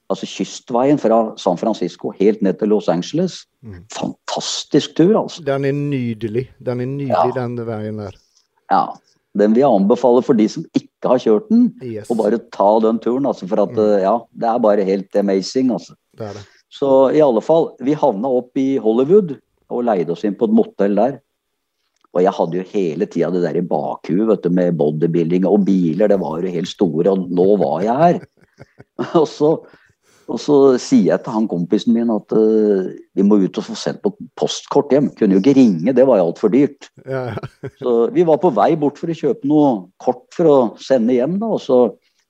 altså kystveien fra San Francisco helt ned til Los Angeles.
Mm.
Fantastisk tur, altså.
Den er nydelig. Den er nydelig,
Ja.
den veien der.
Ja, Den vil jeg anbefale for de som ikke har kjørt den,
Yes,
å bare ta den turen. Altså, for at, mm. ja, det er bare helt amazing. Altså.
det er det.
Så i alle fall, vi havna opp i Hollywood og leide oss inn på et motell der. Og jeg hadde jo hele tida det der i bakhuet med bodybuilding og biler. Det var jo helt store, og nå var jeg her. Og så, og så sier jeg til han kompisen min at uh, vi må ut og få sendt på postkort hjem. Kunne jo ikke ringe, det var jo altfor dyrt.
Ja, ja.
Så vi var på vei bort for å kjøpe noe kort for å sende hjem. da, og så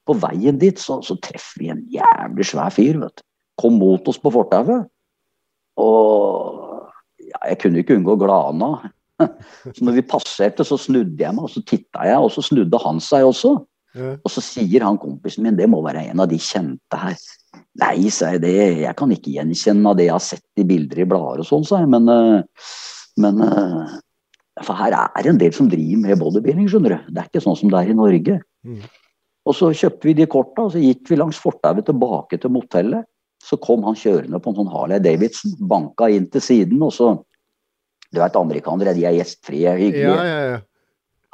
På veien dit så, så treffer vi en jævlig svær fyr. vet du. Kom mot oss på fortauet. Og ja, jeg kunne ikke unngå å glane av. Så når vi passerte, så snudde jeg meg, og så titta jeg, og så snudde han seg også.
Ja.
Og så sier han kompisen min, det må være en av de kjente her. Nei, sa jeg, det, jeg kan ikke gjenkjenne av det jeg har sett i bilder i blader og sånn, sa jeg. Men, eh, men eh, For her er det en del som driver med bodybuilding, skjønner du. Det er ikke sånn som det er i Norge.
Mm.
Og så kjøpte vi de korta, og så gikk vi langs fortauet tilbake til motellet. Så kom han kjørende på en sånn Harley Davidson, banka inn til siden, og så Du vet, amerikanere, de er gjestfrie, hyggelige.
ja, ja, ja.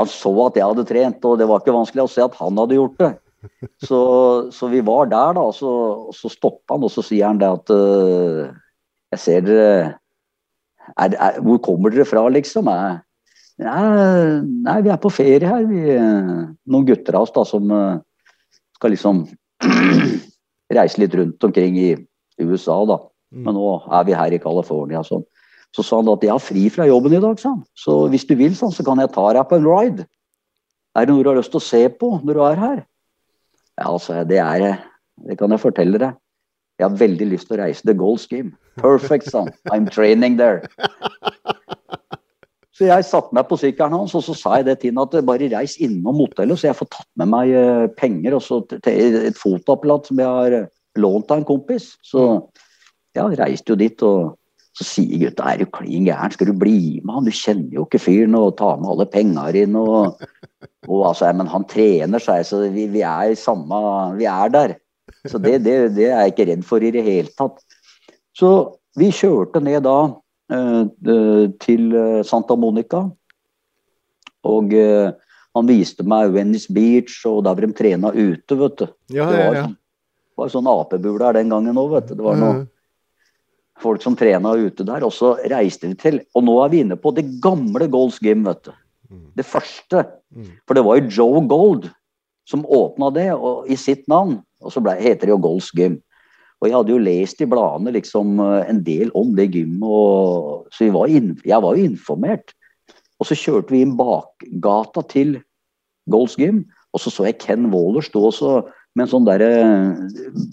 Han så at jeg hadde trent, og det var ikke vanskelig å se at han hadde gjort det. Så, så vi var der, da, og så, og så stoppa han, og så sier han det at uh, Jeg ser dere er, er, Hvor kommer dere fra, liksom? Er, nei, nei, vi er på ferie her, vi. Noen gutter av oss da som øh, skal liksom reise litt rundt omkring i USA, da.
Mm.
Men nå er vi her i California. Sånn. Så sa han at jeg har fri fra jobben i dag, sa han. Så hvis du vil, sånn, så kan jeg ta deg på en ride. Er det noe du har lyst til å se på når du er her? Ja, altså, det er Det kan jeg fortelle deg. Jeg har veldig lyst til å reise til Gold Scheme. Perfect, son. I'm training there. Så jeg satte meg på sykkelen hans, og så sa jeg det til han at bare reis innom motellet, så jeg får tatt med meg eh, penger og så et fotoapparat som jeg har eh, lånt av en kompis. Så ja, reiste jo dit og Så sier gutta er du klin gæren, skal du bli med han? Du kjenner jo ikke fyren og tar med alle penga dine. Og, og altså, men han trener seg, så vi, vi er i samme Vi er der. Så det, det, det, er jeg ikke redd for i det hele tatt. Så vi kjørte ned da eh, til Santa Monica. Og eh, han viste meg Venice Beach, og der var de trena ute, vet du.
Ja,
det var,
ja, ja.
sånn, var sånn apebule her den gangen òg, vet du. Det var noe
Mm.
Folk som trena ute der. Og så reiste vi til Og nå er vi inne på det gamle Golds Gym, vet du.
Mm.
Det første.
Mm.
For det var jo Joe Gold som åpna det og, i sitt navn. Og så ble, heter det jo Golds Gym. Og jeg hadde jo lest i bladene liksom eh, en del om det gymmet, og, så var inn, jeg var jo informert. Og så kjørte vi inn bakgata til Golds Gym, og så så jeg Ken Waller stå også med en sånn der eh,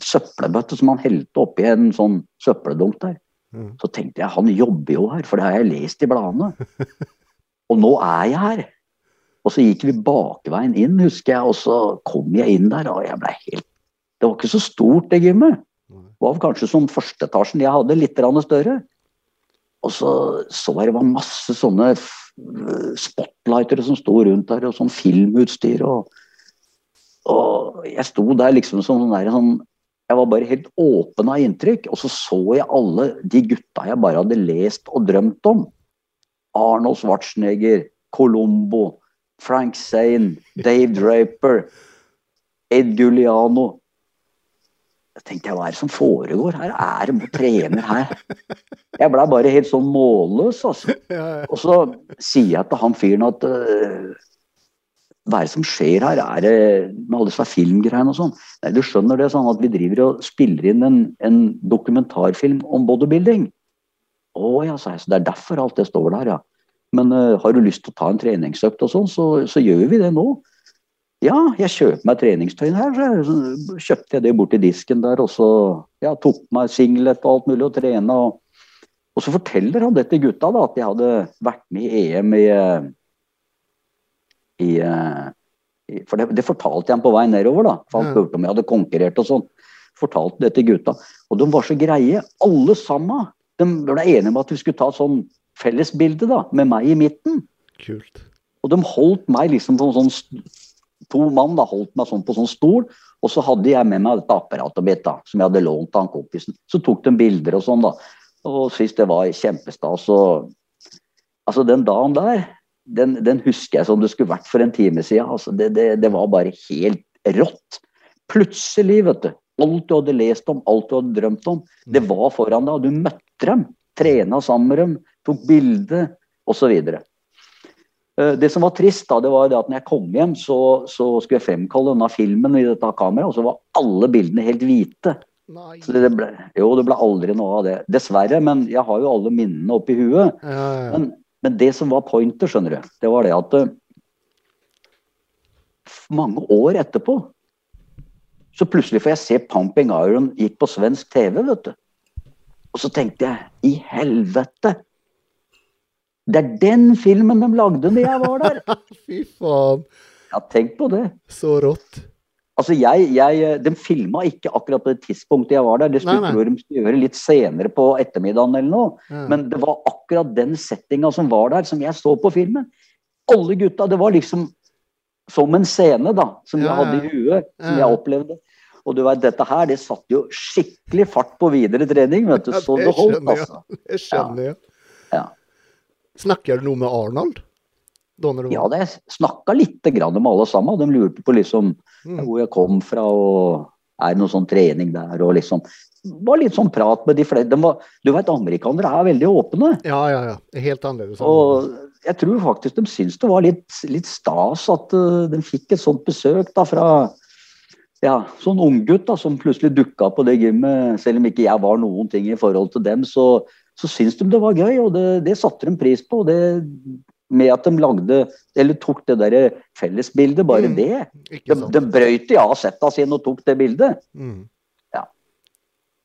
søppelbøtte som han helte oppi en sånn søppeldunk der.
Mm.
Så tenkte jeg han jobber jo her, for det har jeg lest i bladene. Og nå er jeg her. Og så gikk vi bakveien inn, husker jeg, og så kom jeg inn der, og jeg ble helt Det var ikke så stort, det gymmet. Det var kanskje som førsteetasjen jeg hadde, litt større. Og så så jeg det var masse sånne spotlightere som sto rundt der, og sånn filmutstyr. Og, og jeg sto der liksom som sånn der, sånn Jeg var bare helt åpen av inntrykk. Og så så jeg alle de gutta jeg bare hadde lest og drømt om. Arnold Schwarzenegger, Colombo, Frank Zane, Dave Draper, Ed Guliano. Jeg tenkte, hva er det som foregår her? Er det noen trener her? Jeg blei bare helt sånn målløs, altså. Og så sier jeg til han fyren at øh, hva er det som skjer her? Er det med alle disse filmgreiene og sånn? Nei, du skjønner det sånn at vi driver og spiller inn en, en dokumentarfilm om bodybuilding. Å ja, sa jeg. Så det er derfor alt det står der, ja. Men uh, har du lyst til å ta en treningsøkt og sånn, så, så gjør vi det nå. Ja, jeg kjøper meg treningstøy her. Så jeg- så kjøpte jeg det borti disken der, og så ja, tok meg singlet og alt mulig og trena. Og, og så forteller han det til gutta, da, at jeg hadde vært med i EM i, eh, i, eh, i For det, det fortalte jeg ham på vei nedover, da. For han spurte om jeg hadde konkurrert og sånn. Fortalte det til gutta. Og de var så greie, alle sammen. De ble enige om at vi skulle ta et sånn fellesbilde da, med meg i midten.
Kult.
Og de holdt meg liksom på en sånn To mann da, holdt meg sånn på sånn stol, og så hadde jeg med meg dette apparatet mitt da, som jeg hadde lånt av han kompisen. Så tok de bilder og sånn, da. Og syntes det var kjempestas. Og altså, den dagen der, den, den husker jeg som det skulle vært for en time siden. Altså, det, det, det var bare helt rått. Plutselig, vet du. Alt du hadde lest om, alt du hadde drømt om, det var foran deg. og Du møtte dem. Trena sammen med dem, tok bilde, osv. Eh, Det som var trist, da, det var det at når jeg kom hjem, så, så skulle jeg fremkalle denne filmen i dette kameraet, og så var alle bildene helt hvite.
Nei.
Så det ble, jo, det ble aldri noe av det. Dessverre, men jeg har jo alle minnene oppi huet.
Ja, ja.
Men, men det som var pointet, skjønner du, det var det at eh, mange år etterpå så plutselig får jeg se Pumping Iron gikk på svensk TV, vet du. Og så tenkte jeg i helvete! Det er den filmen de lagde når jeg var der!
Fy faen.
Ja, tenk på det.
Så rått.
Altså, jeg, jeg, De filma ikke akkurat på det tidspunktet jeg var der. Det skulle
Nei, nei.
de gjøre litt senere på ettermiddagen eller noe.
Ja.
Men det var akkurat den settinga som var der, som jeg så på filmen. Alle gutta. Det var liksom som en scene da, som
Ja,
jeg hadde i huet, som jeg opplevde. Og du vet, dette her, det satte jo skikkelig fart på videre trening, vet du. Så
det
holdt,
jeg.
altså.
Det skjønner.
Ja.
Snakker du noe med Arnold?
Ja, jeg snakka lite grann med alle sammen. De lurte på liksom
Mm.
hvor jeg kom fra, og er det noe sånn trening der, og liksom Det var litt sånn prat med de flere. De var, du vet, amerikanere er veldig åpne.
Ja, ja, ja. Helt annerledes.
Og jeg tror faktisk de syntes det var litt, litt stas at eh, de fikk et sånt besøk da fra ja, sånn unggutt som plutselig dukka på det gymmet. Selv om ikke jeg var noen ting i forhold til dem, så, så syntes de det var gøy, og det, det satte de pris på. og Det, med at de lagde, eller tok det der fellesbildet, bare
Mm.
det. De, de brøyt i av setta sine og tok det bildet.
Mm.
Ja.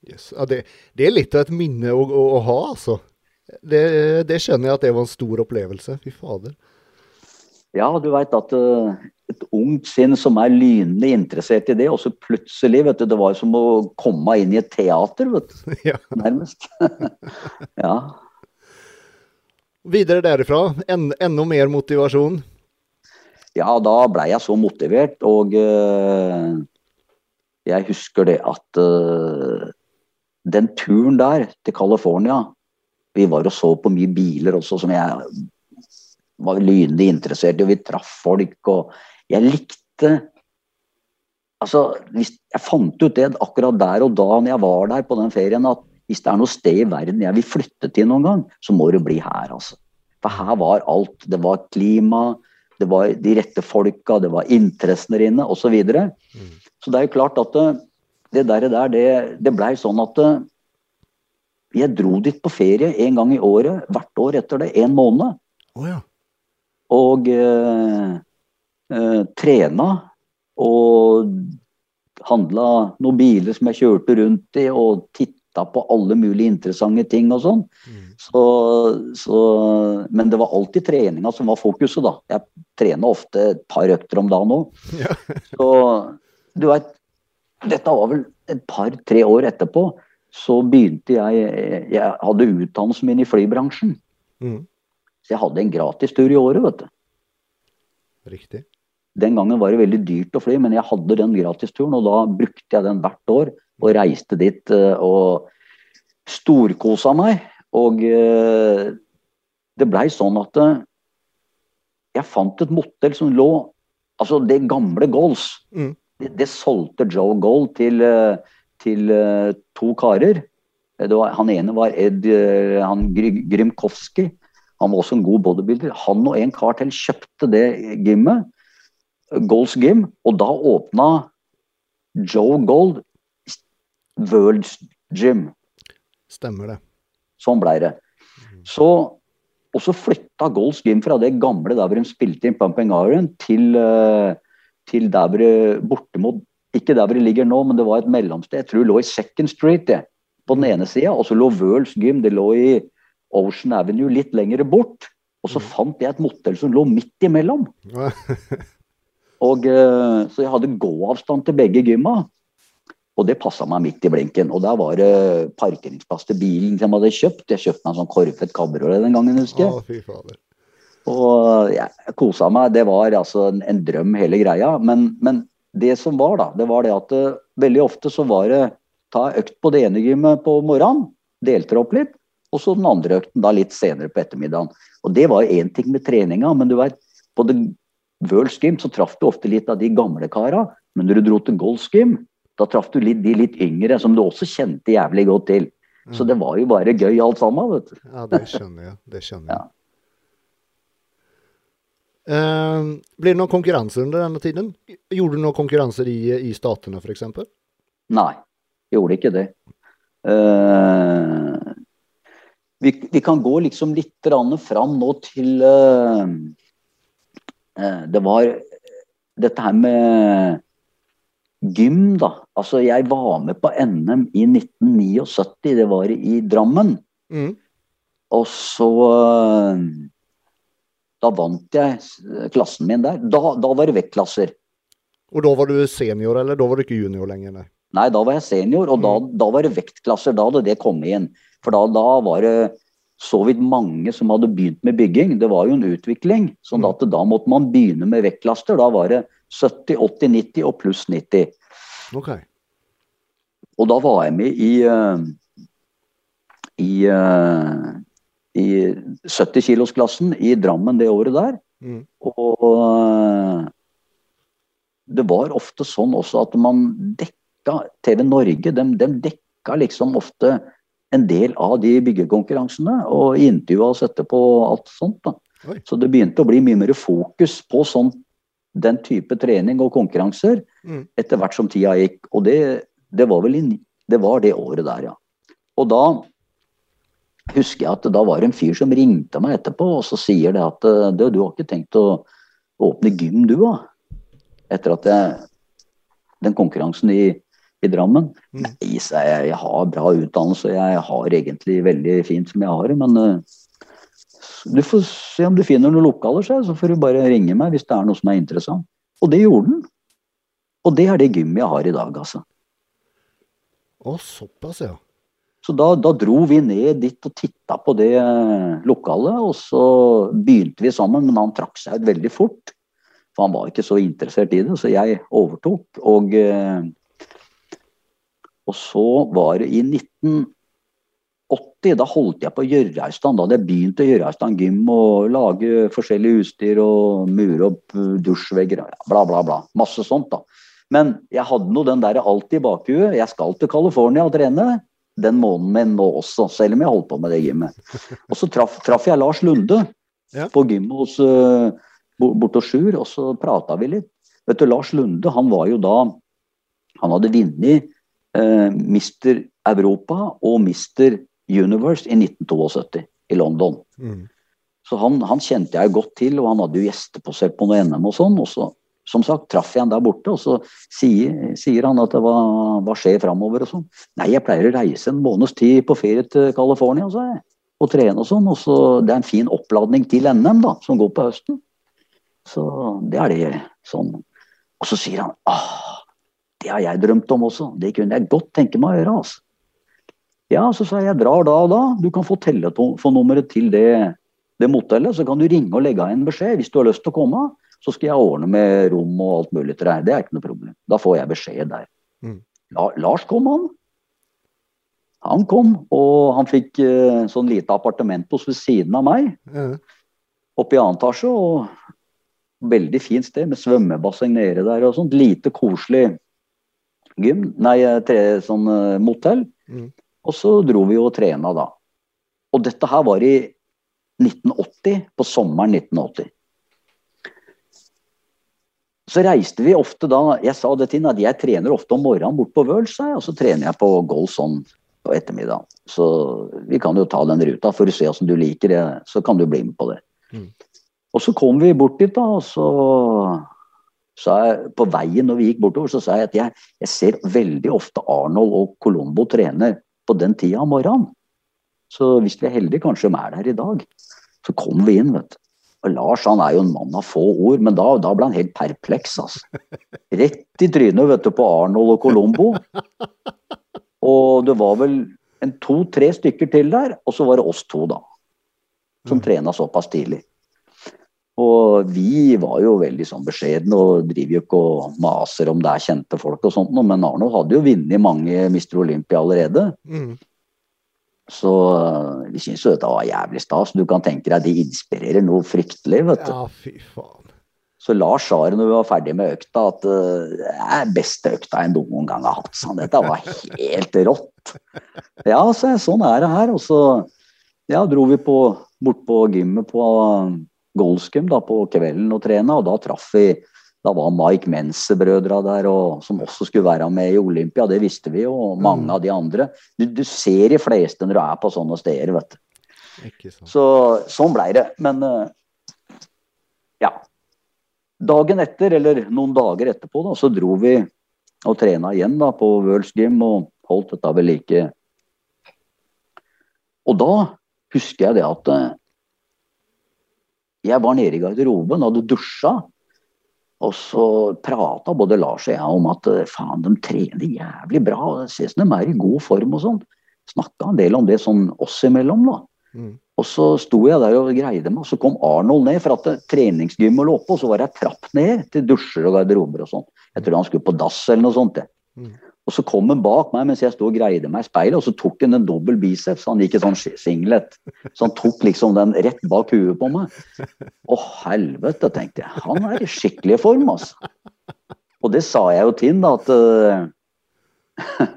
Yes. ja det, det er litt av et minne å, å, å ha, altså. Det, det skjønner jeg at det var en stor opplevelse. Fy fader.
Ja, du veit at uh, et ungt sinn som er lynende interessert i det, og så plutselig, vet du, det var som å komme inn i et teater, vet du.
Ja.
Nærmest. ja.
Videre derifra, en, enda mer motivasjon.
Ja, da blei jeg så motivert, og uh, jeg husker det at uh, den turen der til California Vi var og så på mye biler også som jeg var lynende interessert i, og vi traff folk. og jeg likte Altså, jeg fant ut det akkurat der og da når jeg var der på den ferien, at hvis det er noe sted i verden jeg vil flytte til noen gang, så må det bli her, altså. For her var alt. Det var klima, det var de rette folka, det var interessene inne, osv. Så, videre. mm. så det er jo klart at det, det der, der det, det blei sånn at jeg dro dit på ferie en gang i året, hvert år etter det, en måned.
Oh, ja.
Og eh, eh, trena og handla noen biler som jeg kjørte rundt i, og titta på alle mulige interessante ting og sånn. Mm. Så, så, men det var alltid treninga som var fokuset, da. Jeg trener ofte et par økter om dagen òg. Ja. så du veit, dette var vel et par-tre år etterpå. Så begynte jeg Jeg hadde utdannelsen min i flybransjen. Mm. Så jeg hadde en gratis tur i året, vet du.
Riktig.
Den gangen var det veldig dyrt å fly, men jeg hadde den gratisturen, og da brukte jeg den hvert år og reiste dit eh, og storkosa meg. Og eh, det blei sånn at eh, jeg fant et motell som lå Altså, det gamle Goals. mm. det, det, solgte Joe Gold til, til to karer. Var, han ene var Ed han, Grimkowski. Han var også en god bodybuilder. Han og en kar til kjøpte det gymmet Goals Gym, og da åpna Joe Gold World's Gym.
Stemmer det.
Sånn blei det. Så, og så flytta Golds Gym fra det gamle der hvor de spilte inn Pumping Iron, til, uh, til der hvor det bortimot Ikke der hvor det ligger nå, men det var et mellomsted. Jeg tror det lå i Second Street, det, på den ene sida. Og så lå World's Gym det lå i Ocean Avenue litt lenger bort. Og så mm. fant jeg et motell som lå midt imellom. Og, eh, så jeg hadde gåavstand til begge gymma. Og det passa meg midt i blinken. Og der var det parkeringsplass til bilen som jeg hadde kjøpt. Jeg kjøpte meg en sånn korvfett kabriolet den gangen, husker jeg.
Å, fy fader.
Og jeg kosa meg. Det var altså en, en drøm, hele greia. Men, men, det som var, da, det var det at det, veldig ofte så var det ta økt på det ene gymmet på morgenen, delte opp litt, og så den andre økten da litt senere på ettermiddagen. Og det var én ting med treninga, men du vet, på The World's Gym så traff du ofte litt av de gamle kara, men når du dro til Gold's Gym, da traff du litt, de litt yngre, som du også kjente jævlig godt til. Så det var jo bare gøy alt sammen, vet du.
Ja, det skjønner jeg. Det skjønner jeg. Ja. Uh, blir det noen konkurranser under denne tiden? Gjorde du noen konkurranser i, i statene f.eks.?
Nei, gjorde ikke det. Uh, vi, vi, kan gå liksom litt fram nå til uh, Det var dette her med gym, da. Altså, jeg var med på NM i 1979. Det var i Drammen. Mm. Og så uh, Da vant jeg klassen min der. Da, da var det vektklasser.
Og da var du senior, eller da var du ikke junior lenger? Nei,
nei da var jeg senior, og mm. da, da, var det vektklasser. Da hadde det kommet inn. For da, da var det så vidt mange som hadde begynt med bygging. Det var jo en utvikling. sånn at da måtte man begynne med vektklasser. Da var det 70, 80, 90 og pluss 90.
Okay.
Og da var jeg med i uh, i, uh, i 70-kilosklassen i Drammen det året der. Mm. Og uh, det var ofte sånn også at man dekka TV Norge, de, de dekka liksom ofte en del av de byggekonkurransene og intervjua oss etterpå og alt sånt. da. Oi. Så det begynte å bli mye mer fokus på sånn, den type trening og konkurranser mm. etter hvert som tida gikk. Og det, det, var vel i, det var det året der, ja. Og da husker jeg at da var det en fyr som ringte meg etterpå og så sier det at du, du har ikke tenkt å åpne gym, du da? Etter at jeg, den konkurransen i i Drammen. Mm. Nei, jeg, jeg, har bra utdannelse, jeg har egentlig veldig fint som jeg har det, men uh, du får se om du finner noen lokaler, så får du bare ringe meg hvis det er noe som er interessant. Og det gjorde han. Og det er det gymmet jeg har i dag, altså.
Å, såpass, ja.
Så da, da, dro vi ned dit og titta på det eh, lokalet, og så begynte vi sammen, men han trakk seg ut veldig fort. For han var ikke så interessert i det, så jeg overtok. Og, eh, og så var det i 1980, da holdt jeg på Gjørreistan. Da hadde jeg begynt å gjøre i stand gym og lage forskjellig utstyr og mure opp dusjvegger, bla, bla, bla. Masse sånt, da. Men jeg hadde nå den der alltid i bakhuet. Jeg skal til California og trene den måneden min nå også, selv om jeg holdt på med det gymmet. Og så traff, traf jeg Lars Lunde ja. på gymmet hos, uh, borte hos Sjur, og så prata vi litt. Vet du, Lars Lunde han var jo da Han hadde vunnet uh, Mister Europa og Mister Universe i 1972 i London. Mm. Så han, han, kjente jeg godt til, og han hadde jo gjester på seg på noe NM og sånn. Og så som sagt, traff jeg han der borte, og så sier, sier han at det var, hva skjer framover og sånn. Nei, jeg pleier å reise en måneds tid på ferie til California, sa jeg. Og trene og sånn. Og så det er en fin oppladning til NM, da, som går på høsten. Så det er det sånn. Og så sier han ah, det har jeg drømt om også. Det kunne jeg godt tenke meg å gjøre, altså. Ja, så sa jeg jeg drar da og da. Du kan få telefonnummeret til det, det motellet, så kan du ringe og legge av en beskjed hvis du har lyst til å komme. Så skal jeg ordne med rom og alt mulig til deg. Det er ikke noe problem. Da får jeg beskjed der. Mm. La, Lars kom, han. Han kom, og han fikk uh, sånn lite appartement hos ved siden av meg. Mm. Oppe i annen etasje. Og veldig fint sted med svømmebasseng nede der og sånt. Lite koselig gym. Nei, eh, tre, sånn uh, motell. Mm. Og så dro vi og trena da. Og dette her var i 1980, på sommeren 1980. Så reiste vi ofte da Jeg sa det til henne at jeg trener ofte om morgenen bort på Wøls, og så trener jeg på golf sånn på ettermiddagen. Så vi kan jo ta den ruta for å se åssen du liker det, så kan du bli med på det. Mm. Og så kom vi bort dit, da, og så sa jeg på veien når vi gikk bortover, så sa jeg at jeg, jeg ser veldig ofte Arnold og Colombo trene på den tida om morgenen. Så hvis vi er heldige, kanskje de er der i dag. Så kom vi inn, vet du. Og Lars han er jo en mann av få ord, men da, da ble han helt perpleks. Altså. Rett i trynet vet du, på Arnold og Colombo. Og det var vel en to-tre stykker til der, og så var det oss to, da. Som mm. trena såpass tidlig. Og vi var jo veldig sånn beskjedne og driver jo ikke og maser om det er kjente folk og sånt, men Arno hadde jo vunnet mange Mister Olympia allerede. Mm. Så eh, vi syns jo dette var jævlig stas. Du kan tenke deg, de inspirerer noe fryktelig, vet du.
Ja, fy faen.
Så Lars sa det når vi var ferdig med økta, at uh, det er beste økta jeg noen gang har hatt. Sånn. dette var helt rått. Ja, så sånn er det her. Og så ja, dro vi på, bort på gymmet på Goldskum da, på kvelden og trene, og da traff vi da var Mike Mense-brødra der, og, som også skulle være med i Olympia. Det visste vi jo, og mange mm. av de andre. Du, du, ser de fleste når du er på sånne steder, vet du. Så sånn blei det. Men uh, ja. Dagen etter, eller noen dager etterpå, da, så dro vi og trena igjen da, på World's Gym og holdt dette ved like. Og da husker jeg det at uh, jeg var nede i garderoben, og hadde dusja. Og så prata både Lars og jeg om at eh, faen, de trener jævlig bra. Det ses de er i god form og sånn. Snakka en del om det sånn oss imellom, da. Mm. Og så sto jeg der og greide meg, og så kom Arnold ned, for at treningsgymmet lå oppe, og så var det ei trapp ned til dusjer og garderober og sånn. Jeg tror han skulle på dass eller noe sånt. Mm. Og så kom han bak meg mens jeg sto og greide meg i speilet, og så tok han en dobbel biceps. Han gikk i sånn singlet. Så han tok liksom den rett bak huet på meg. Å helvete, tenkte jeg. Han er i skikkelig form, altså. Og det sa jeg jo til han, da, at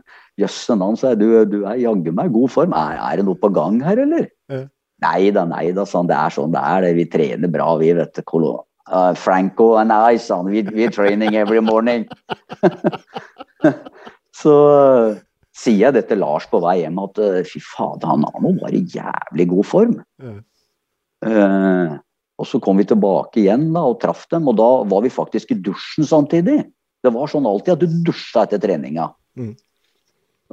Jøsse navn, sa jeg. Du, du er jaggu meg i god form. Er, er, det noe på gang her, eller? Ja. Nei da, nei da, sånn. Det er sånn det er. Det. Vi trener bra, vi, vet du. Uh, Franco and I, sa We, we're training every morning. Så uh, sier jeg det til Lars på vei hjem at uh, fy fader, han har nå bare i jævlig god form. Mm. Uh, og så kom vi tilbake igjen da, og traff dem, og da var vi faktisk i dusjen samtidig. Det var sånn alltid at du dusja etter treninga. Mm.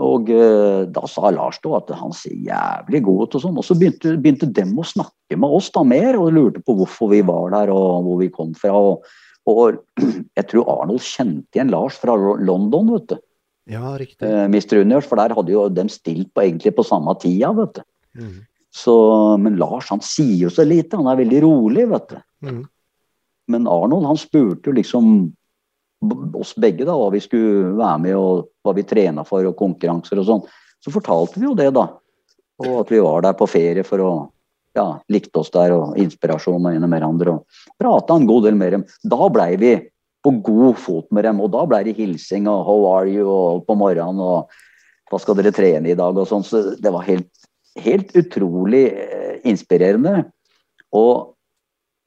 Og uh, da sa Lars da at han ser jævlig god ut og sånn. Og så begynte, begynte dem å snakke med oss da mer og lurte på hvorfor vi var der og hvor vi kom fra. Og, og jeg tror Arnold kjente igjen Lars fra London, vet du.
Ja, riktig.
Uh, Mr. Universe, for der hadde jo dem stilt på egentlig på samme tida, vet du.
Mm.
Så, men Lars han sier jo så lite, han er veldig rolig, vet du.
Mm.
Men Arnold han spurte jo liksom oss begge da, hva vi skulle være med og hva vi trena for og konkurranser og sånn. Så fortalte vi jo det, da. Og at vi var der på ferie for å ja, likte oss der og inspirasjon og med hverandre. Og prata en god del med dem. Da blei vi på god fot med dem, og da ble det hilsing og 'how are you' og på morgenen og 'hva skal dere trene i dag' og sånn. Så det var helt, helt utrolig eh, inspirerende. Og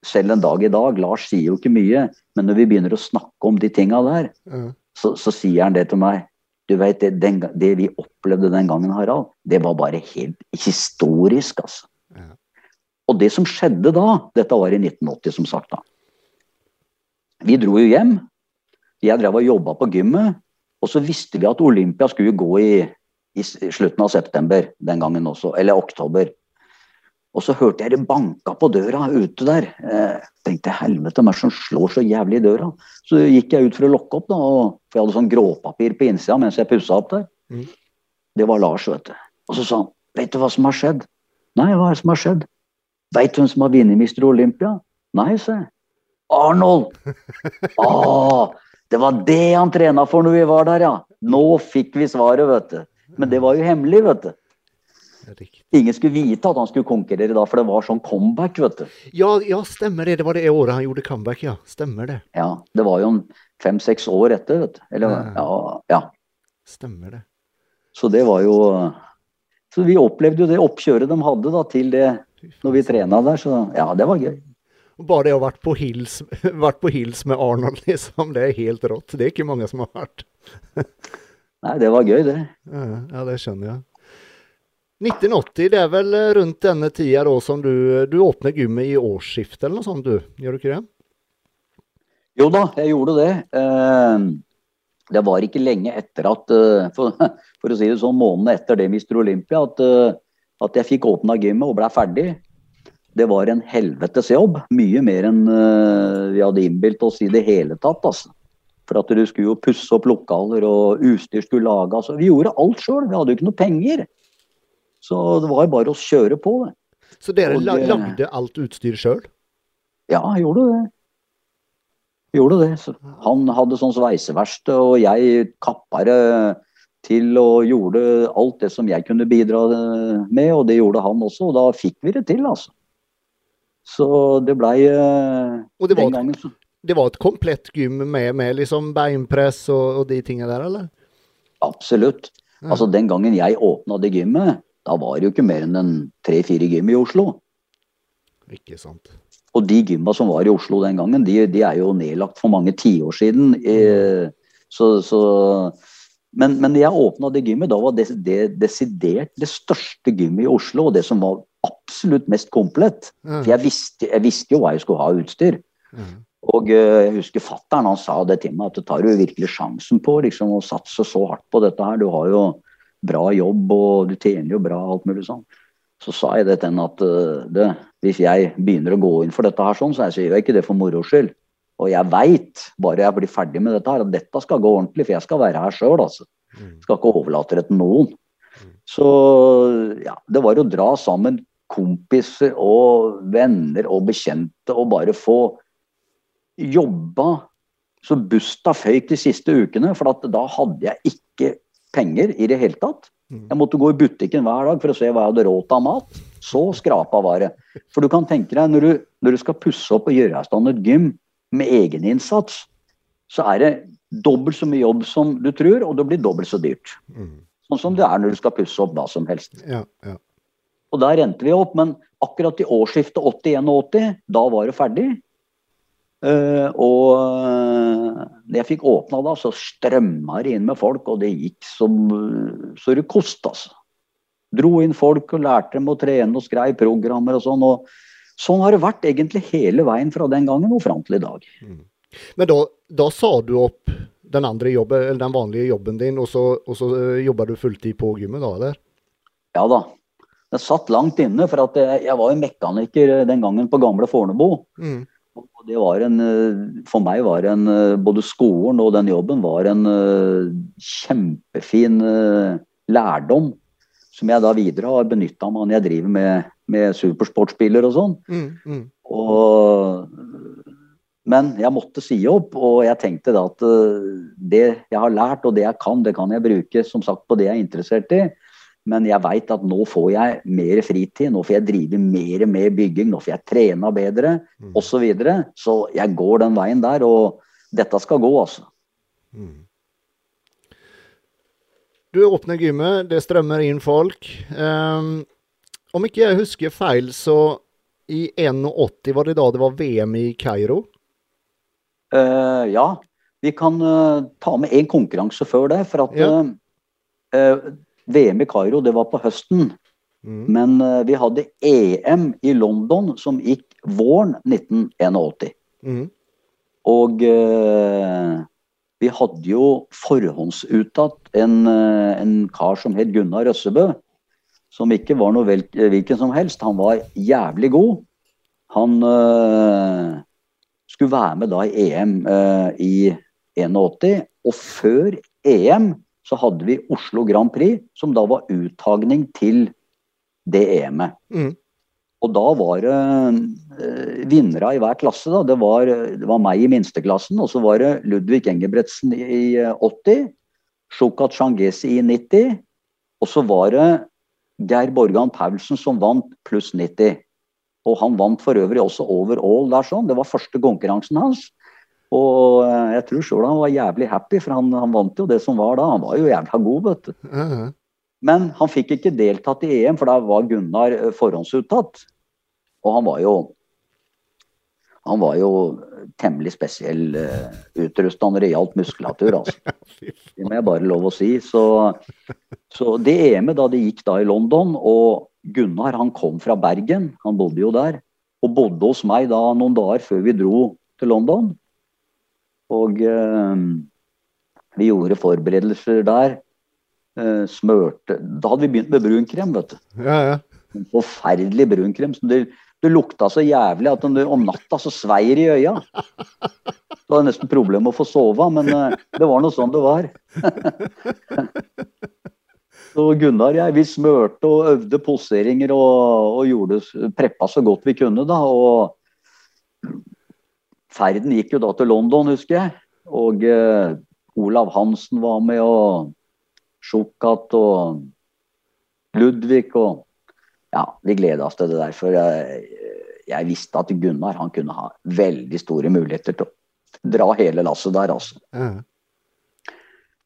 selv en dag i dag, Lars sier jo ikke mye, men når vi begynner å snakke om de tinga der,
Mm.
så, så sier han det til meg. Du vet, det, den, det vi opplevde den gangen, Harald, det var bare helt historisk, altså.
Ja.
Og det som skjedde da, dette var i 1980, som sagt da. Vi dro jo hjem. Jeg drev og jobba på gymmet. Og så visste vi at Olympia skulle gå i, i slutten av september den gangen også. Eller oktober. Og så hørte jeg det banka på døra ute der. Jeg tenkte helvete, hvem er det som slår så jævlig i døra? Så gikk jeg ut for å lokke opp, da, og, for jeg hadde sånn gråpapir på innsida mens jeg pussa opp der.
Mm.
Det var Lars, vet du. Og så sa han, vet du hva som har skjedd? Nei, hva er det som har skjedd? Veit du hvem som har vunnet Mister Olympia? Nei, sa jeg. Arnold! Å, det var det han trena for når vi var der, ja. Nå fikk vi svaret, vet du. Men det var jo hemmelig, vet du.
Riktig.
Ingen skulle vite at han skulle konkurrere da, for det var sånn comeback, vet du.
Ja, ja, stemmer det. Det var det året han gjorde comeback, ja. Stemmer det.
Ja, Det var jo fem-seks år etter, vet du. Eller, ja, ja.
Stemmer det.
Så det var jo Så vi opplevde jo det oppkjøret de hadde da til det når vi trena der, så ja, det var gøy.
Bare det å ha vært på hils, vært på hils med Arnold, liksom, det er helt rått. Det er ikke mange som har vært.
Nei, det var gøy, det.
Ja, ja, det skjønner jeg. 1980, det er vel rundt denne tida da som du, du åpner gymmet i årsskiftet eller noe sånt, du? Gjør du ikke det?
Jo da, jeg gjorde det. Eh, Det var ikke lenge etter at eh, For, for å si det sånn, månedene etter det Mr. Olympia, at, eh, at jeg fikk åpna gymmet og ble ferdig. Det var en helvetes jobb. Mye mer enn eh, vi hadde innbilt oss i det hele tatt. altså. For at du skulle jo pusse opp lokaler, og utstyr skulle lages. Altså. Vi gjorde alt sjøl. Vi hadde jo ikke noe penger. Så det var bare å kjøre på, det.
Så dere
Og
la, lagde alt utstyr sjøl?
Ja, gjorde det. Gjorde det. Så han hadde sånn sveiseverksted, og jeg kappa det til og gjorde alt det som jeg kunne bidra med, og det gjorde han også. Og da fikk vi det til, altså. Så det blei eh,
Og det var,
gangen så
det var et komplett gym med, med liksom beinpress og, og de tingene der, eller?
Absolutt.
Ja.
Altså Den gangen jeg åpna det gymmet, da var det jo ikke mer enn en tre-fire gym i Oslo.
Ikke sant.
Og de gymma som var i Oslo den gangen, de, de er jo nedlagt for mange tiår siden. Eh, så, så, men, men jeg åpna det gymmet, da var det, det desidert det største gymmet i Oslo, og det som var absolutt mest komplett.
Mm.
For jeg visste, jeg visste jo hva jeg skulle ha av utstyr.
Mm.
Og eh, jeg husker fattern han sa det til meg, at du tar jo virkelig sjansen på liksom, å satse så hardt på dette her? Du har jo bra jobb, og du tjener jo bra, alt mulig sånn. Så sa jeg det til henne at eh, det, hvis jeg begynner å gå inn for dette her sånn, så jeg sier jeg ikke det for moro skyld. Og jeg veit, bare jeg blir ferdig med dette her, at dette skal gå ordentlig, for jeg skal være her sjøl, altså.
Mm.
Skal ikke overlate det til noen. Så ja, det var å dra sammen kompiser og venner og bekjente og bare få jobba så busta føyk de siste ukene, for da hadde jeg ikke penger i det hele tatt.
Mm.
Jeg måtte gå i butikken hver dag for å se hva jeg hadde råd til av mat. Så skrapa var det. For du kan tenke deg, når du, når du skal pusse opp og gjøre i stand et gym med egeninnsats, så er det dobbelt så mye jobb som du tror, og det blir dobbelt så dyrt.
Mm.
Sånn som det er når du skal pusse opp hva som helst.
Ja, ja.
Og der endte vi opp, men akkurat i årsskiftet 81-80, da var det ferdig. Uh, og da når jeg fikk åpna da, så strømma det inn med folk, og det gikk som eh, så det kosta, altså. Dro inn folk og lærte dem å trene og skrev programmer og sånn. og Sånn har det vært egentlig hele veien fra den gangen og fram til i dag.
Men da, da sa du opp den andre jobben, eller den vanlige jobben din, og så, og så jobba jobber du fulltid på gymmet da, eller?
Ja da. Det satt langt inne, for at jeg, jeg var jo mekaniker eh, den gangen på gamle Fornebu.
Mm.
Og det var en, eh, for meg var en, eh, både skolen og den jobben var en eh, kjempefin eh, lærdom. Som jeg da videre har benytta meg når jeg driver med, med supersportsbiler og sånn.
Mm, mm.
Og, men jeg måtte si opp, og jeg tenkte da at eh, det jeg har lært og det jeg kan, det kan jeg bruke som sagt på det jeg er interessert i. Men jeg veit at nå får jeg mer fritid, nå får jeg drive mer med bygging, nå får jeg trena bedre
Mm.
osv. Så, videre. så jeg går den veien der, og dette skal gå, altså.
Mm. Du åpner gymmet, det strømmer inn folk. Um, om ikke jeg husker feil, så i 81 var det da det var VM i Kairo.
Uh, ja, vi kan uh, ta med én konkurranse før det. For at
Ja.
eh, VM i Kairo, det var på høsten.
Mm.
Men uh, vi hadde EM i London som gikk våren 1981.
Mm.
Og uh, vi hadde jo forhåndsuttatt en, eh, en kar som het Gunnar Røssebø. Som ikke var noe vel, hvilken som helst. Han var jævlig god. Han eh, skulle være med da i EM eh, i 81. Og før EM så hadde vi Oslo Grand Prix, som da var uttagning til det EM-et.
Mm.
Og da var det eh, vinnere i hver klasse. Da. Det, var, det var meg i minsteklassen, og så var det Ludvig Engebretsen i, i eh, 80. Shukat Shangesi i 90. Og så var det Geir Borgan Paulsen som vant pluss 90. Og han vant for øvrig også over all der sånn. Det var første konkurransen hans. Og eh, jeg tror sjøl han var jævlig happy, for han, han vant jo det som var da. Han var jo jævla god, vet du.
Mhm.
Men han fikk ikke deltatt i EM, for da var Gunnar eh, forhåndsuttatt. Og han var jo Han var jo temmelig spesiell uh, utrusta når det gjaldt muskulatur, altså. Det må jeg bare lov å si. Så, så det EM-et da det gikk da i London, og Gunnar han kom fra Bergen, han bodde jo der, og bodde hos meg da noen dager før vi dro til London. Og eh, vi gjorde forberedelser der. Eh, smørte Da hadde vi begynt med brunkrem, vet du.
Ja, ja.
En forferdelig brunkrem. som det, det lukta så jævlig at du, om natta så sveier i øya. Det var nesten problem å få sove, men eh, det var nå sånn det var. Så Gunnar og jeg, vi smørte og øvde poseringer og, og gjorde, preppa så godt vi kunne, da. Og ferden gikk jo da til London, husker jeg. Og eh, Olav Hansen var med, og Sjukat og Ludvig og Ja, vi gleda oss til det der. For jeg, jeg visste at Gunnar han kunne ha veldig store muligheter til å dra hele lasset der, altså.
Mm.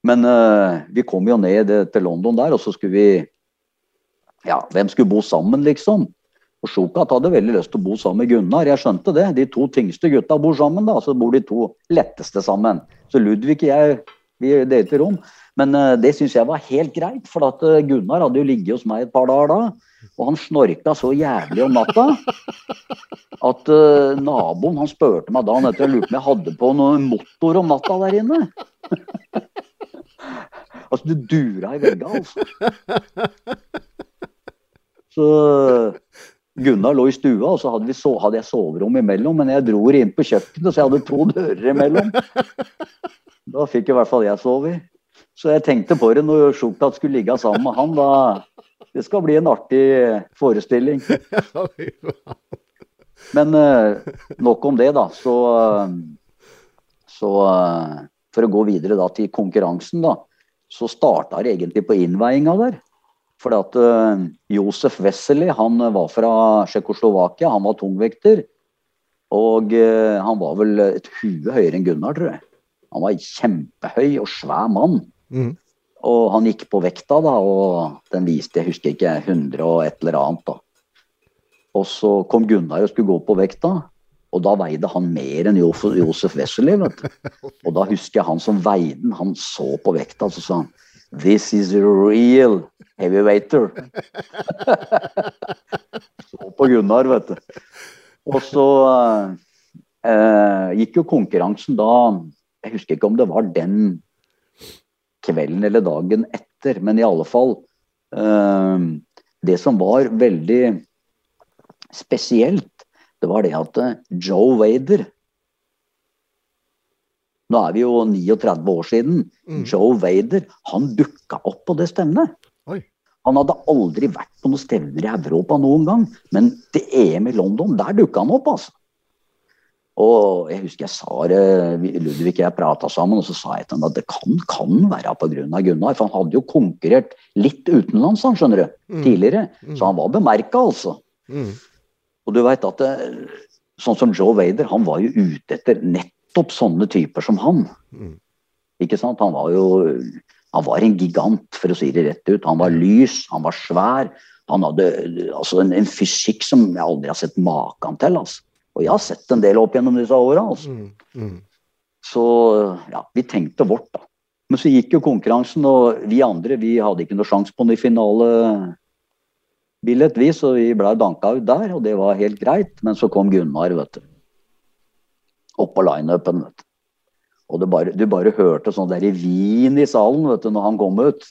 Men eh, vi kom jo ned eh, til London der, og så skulle vi Ja, hvem skulle bo sammen, liksom? Og Sjokat hadde veldig lyst til å bo sammen med Gunnar, jeg skjønte det. De to tyngste gutta bor sammen, da, så bor de to letteste sammen. Så Ludvig og jeg, vi delte rom. Men uh, det syns jeg var helt greit, for at eh, Gunnar hadde jo ligget hos meg et par dager da. Og han snorka så jævlig om natta at uh, naboen han spurte meg dagen etter og lurte på om jeg hadde på noe motor om natta der inne. altså, det dura i veggene, altså. Så Gunnar lå i stua, og så hadde, vi so hadde jeg soverom imellom. Men jeg dro inn på kjøkkenet, så jeg hadde to dører imellom. Da fikk i hvert fall jeg sove. Så jeg tenkte på det når Sjukat skulle ligge sammen med han. da Det skal bli en artig forestilling. Men eh, nok om det, da. Så, eh, så eh, for å gå videre da til konkurransen, da, så starta det egentlig på innveiinga der. For at eh, Josef Wessely han var fra Tsjekkoslovakia, han var tungvekter. Og eh, han var vel et hue høyere enn Gunnar, tror jeg. Han var kjempehøy og svær mann.
Mm.
Og han gikk på vekta, da, og den viste, jeg husker ikke, 100 og et eller annet. da. Og så kom Gunnar og skulle gå på vekta, og da veide han mer enn Josef Wessely. vet du. Og da husker jeg han som veide den, han så på vekta, så sa han This is a real heavyweighter. så på Gunnar, vet du. Og så eh, gikk jo konkurransen da Jeg husker ikke om det var den kvelden eller dagen etter, men i alle fall uh, Det som var veldig spesielt, det var det at Joe Wader Nå er vi jo 39 år siden. Mm. Joe Wader han dukka opp på det stevnet. Han hadde aldri vært på noen stevner i Europa noen gang, men til EM i London, der dukka han opp, altså. Og jeg husker jeg sa det, Ludvig og jeg prata sammen, og så sa jeg til ham at det kan, kan være pga. Gunnar. For han hadde jo konkurrert litt utenlands, han skjønner du, mm. tidligere. Mm. Så han var bemerka, altså. Mm. Og du veit at det, sånn som Joe Wader, han var jo ute etter nettopp sånne typer som han. Mm. Ikke sant? Han var jo han var en gigant, for å si det rett ut. Han var lys, han var svær. Han hadde altså, en, en fysikk som jeg aldri har sett maken til. altså. Og jeg har sett en del opp gjennom disse åra. Altså. Mm, mm. Så ja, vi tenkte vårt, da. Men så gikk jo konkurransen, og vi andre vi hadde ikke noe sjanse på noe finalebillett, vi, så vi ble danka ut der, og det var helt greit. Men så kom Gunnar, vet du. Opp på lineupen, vet du. Og bare, du bare hørte sånn der i vin i salen vet du, når han kom ut.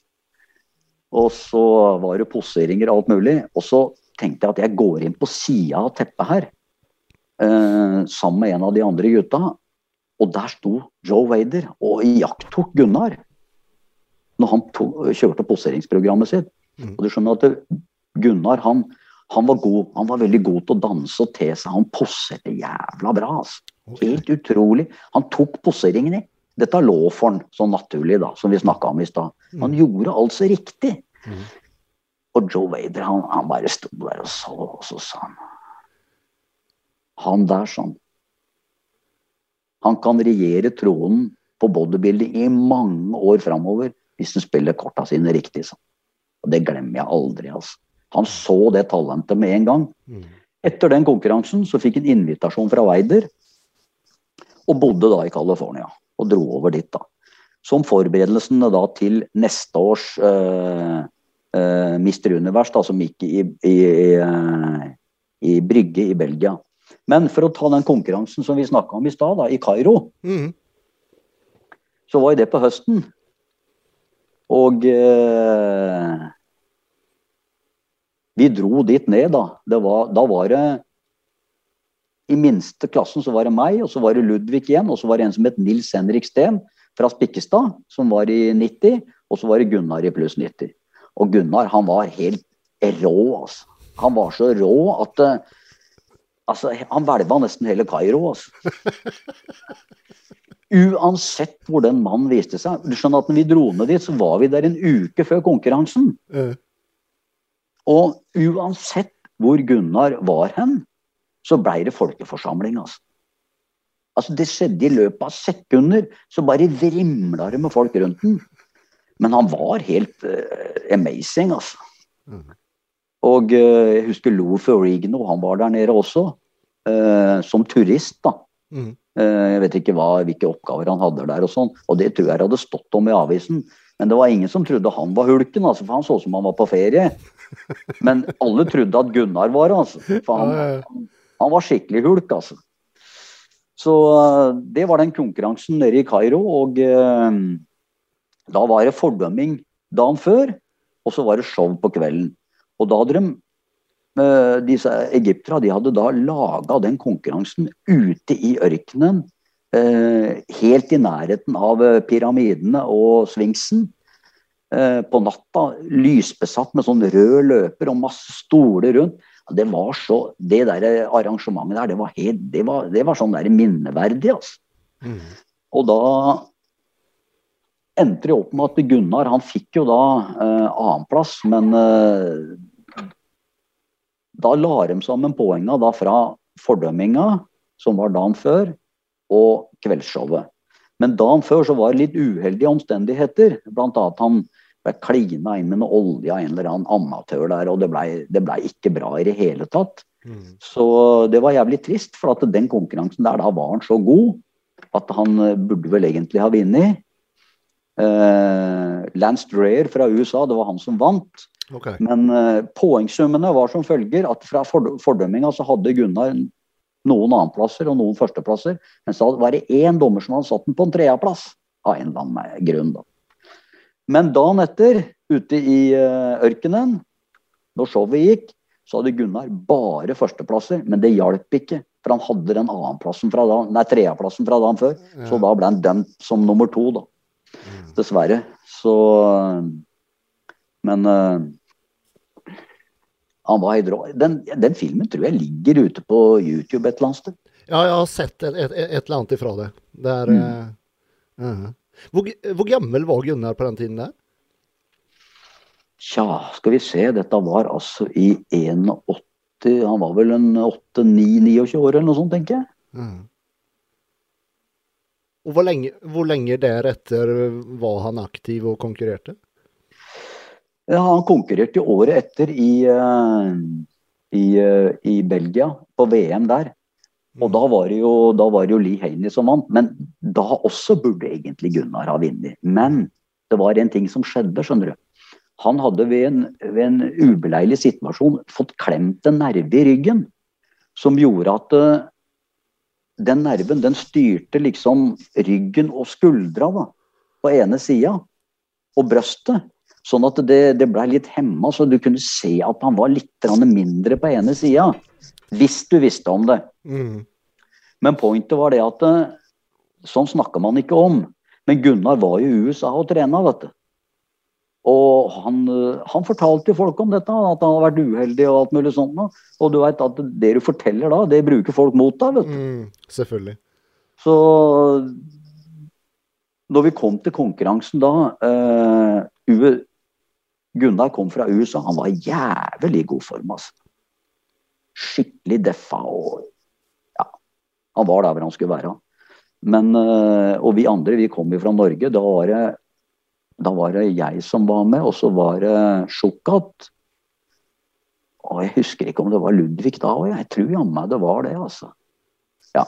Og så var det poseringer og alt mulig. Og så tenkte jeg at jeg går inn på sida av teppet her eh, sammen med en av de andre gutta. Og der sto Joe Wader og iakttok Gunnar når han to, kjørte poseringsprogrammet sitt. Mm. Og du skjønner at det, Gunnar han, han, var god, han var veldig god til å danse og te seg. Han poserte jævla bra. Altså. Helt utrolig. Han tok poseringen i. Dette lå for han sånn naturlig, da, som vi snakka om i stad. Han mm. gjorde alt så riktig. Mm. Og Joe Wader han, han bare sto der og så, og så sa han han der, sånn. Han kan regjere tronen på bodybuilding i mange år framover hvis han spiller korta sine riktig. Sånn. Og det glemmer jeg aldri. altså. Han så det talentet med en gang. Mm. Etter den konkurransen så fikk han invitasjon fra Weider, og bodde da i California. Og dro over dit, da. Som forberedelsene da til neste års uh, uh, Mister Univers, da, som gikk i, i, i, uh, i Brygge i Belgia. Men for å ta den konkurransen som vi snakka om i stad, i Kairo, mm. så var jo det på høsten. Og eh, vi dro dit ned, da. Var, da var det I minste klassen så var det meg, og så var det Ludvig igjen, og så var det en som het Nils Henrik Steen fra Spikkestad, som var i 90, og så var det Gunnar i pluss 90. Og Gunnar, han var helt rå, altså. Han var så rå at uh, Altså, han hvelva nesten hele Kairo. Altså. Uansett hvor den mannen viste seg. Du skjønner at når vi dro ned dit, så var vi der en uke før konkurransen. Mm. Og uansett hvor Gunnar var hen, så blei det folkeforsamling. Altså. altså. Det skjedde i løpet av sekunder. Så bare vrimla det med folk rundt den. Men han var helt uh, amazing, altså. Mm. Og uh, jeg husker Lou Ferrigno, han var der nede også. Uh, som turist, da. Mm. Jeg vet ikke hva, hvilke oppgaver han hadde der og sånn. Og det tror jeg hadde stått om i avisen. Men det var ingen som trodde han var hulken, altså, for han så ut som han var på ferie. Men alle trodde at Gunnar var altså. For han, han, han var skikkelig hulk, altså. Så det var den konkurransen nede i Kairo. Og da var det fordømming dagen før, og så var det show på kvelden. Og da hadde de eh, disse egypterne de hadde da laga den konkurransen ute i ørkenen. Eh, helt i nærheten av eh, pyramidene og sfinksen. På natta, lysbesatt med sånn rød løper og masse stoler rundt. Det var så, det der arrangementet der, det var, helt, det var, det var sånn der minneverdig. altså. Mm. Og da endte det opp med at Gunnar han fikk jo da eh, annenplass, men eh, da la de sammen poengene da fra fordømminga, som var dagen før, og kveldsshowet. Men dagen før så var det litt uheldige omstendigheter. Blant annet han ble klina inn med noe olje av en eller annen amatør der, og det ble, ble ikke bra i det hele tatt. Mm. Så det var jævlig trist, for at den konkurransen der, da var han så god at han eh, burde vel egentlig ha vunnet. Uh, Lance Dreyer fra USA, det var han som vant. Okay. Men uh, poengsummene var som følger at fra fordømminga så hadde Gunnar Noen annenplasser og noen førsteplasser. Men så var det én dommer som hadde satt den på en tredjeplass. Av en eller annen grunn, da. Men dagen etter, ute i uh, ørkenen, når showet gikk, så hadde Gunnar bare førsteplasser. Men det hjalp ikke, for han hadde den annenplassen fra da, nei, tredjeplassen fra dagen før. Ja. Så da ble han dømt som nummer to, da. Mm. Dessverre. Så Men uh, han var i drå. Den, den, filmen tror jeg ligger ute på YouTube et eller annet sted.
Ja, jeg har sett et, et, et eller annet ifra det. det er, mm. uh, uh. Hvor, hvor, gammel var Gunnar på den tiden der?
Tja, skal vi se. Dette var altså i 81 Han var vel en 8-9-29 år eller noe sånt, tenker jeg. Mm.
Og hvor lenge, hvor lenge deretter var han aktiv og konkurrerte?
Ja, han konkurrerte året etter i, uh, i, uh, i Belgia, på VM der. Og da var, det jo, da var det jo Lee Haney som vant. Men da også burde egentlig Gunnar ha vunnet. Men det var en ting som skjedde, skjønner du. Han hadde ved en, ved en ubeleilig situasjon fått klemt en nerve i ryggen som gjorde at uh, den nerven den styrte liksom ryggen og skuldra da, på ene sida, og brøstet. Sånn at det, det blei litt hemma, så du kunne se at han var litt mindre på ene sida. Hvis du visste om det. Mm. Men pointet var det at eh, sånn snakker man ikke om. Men Gunnar var jo i USA og trena, vet du. Og han, eh, han fortalte folk om dette, at han hadde vært uheldig og alt mulig sånt. Og du veit at det du forteller da, det bruker folk mot deg, vet du. Mm,
selvfølgelig.
Så når vi kom til konkurransen da uh, Gunnar kom fra USA, han var jævlig god form, altså skikkelig deffa og han var der hvor han skulle være. Men, eh, og vi andre, vi kom jo fra Norge. Da var, det, da var det jeg som var med, og så var det Sjukat. Og jeg husker ikke om det var Ludvig da òg, jeg tror jammen det var det, altså. Ja.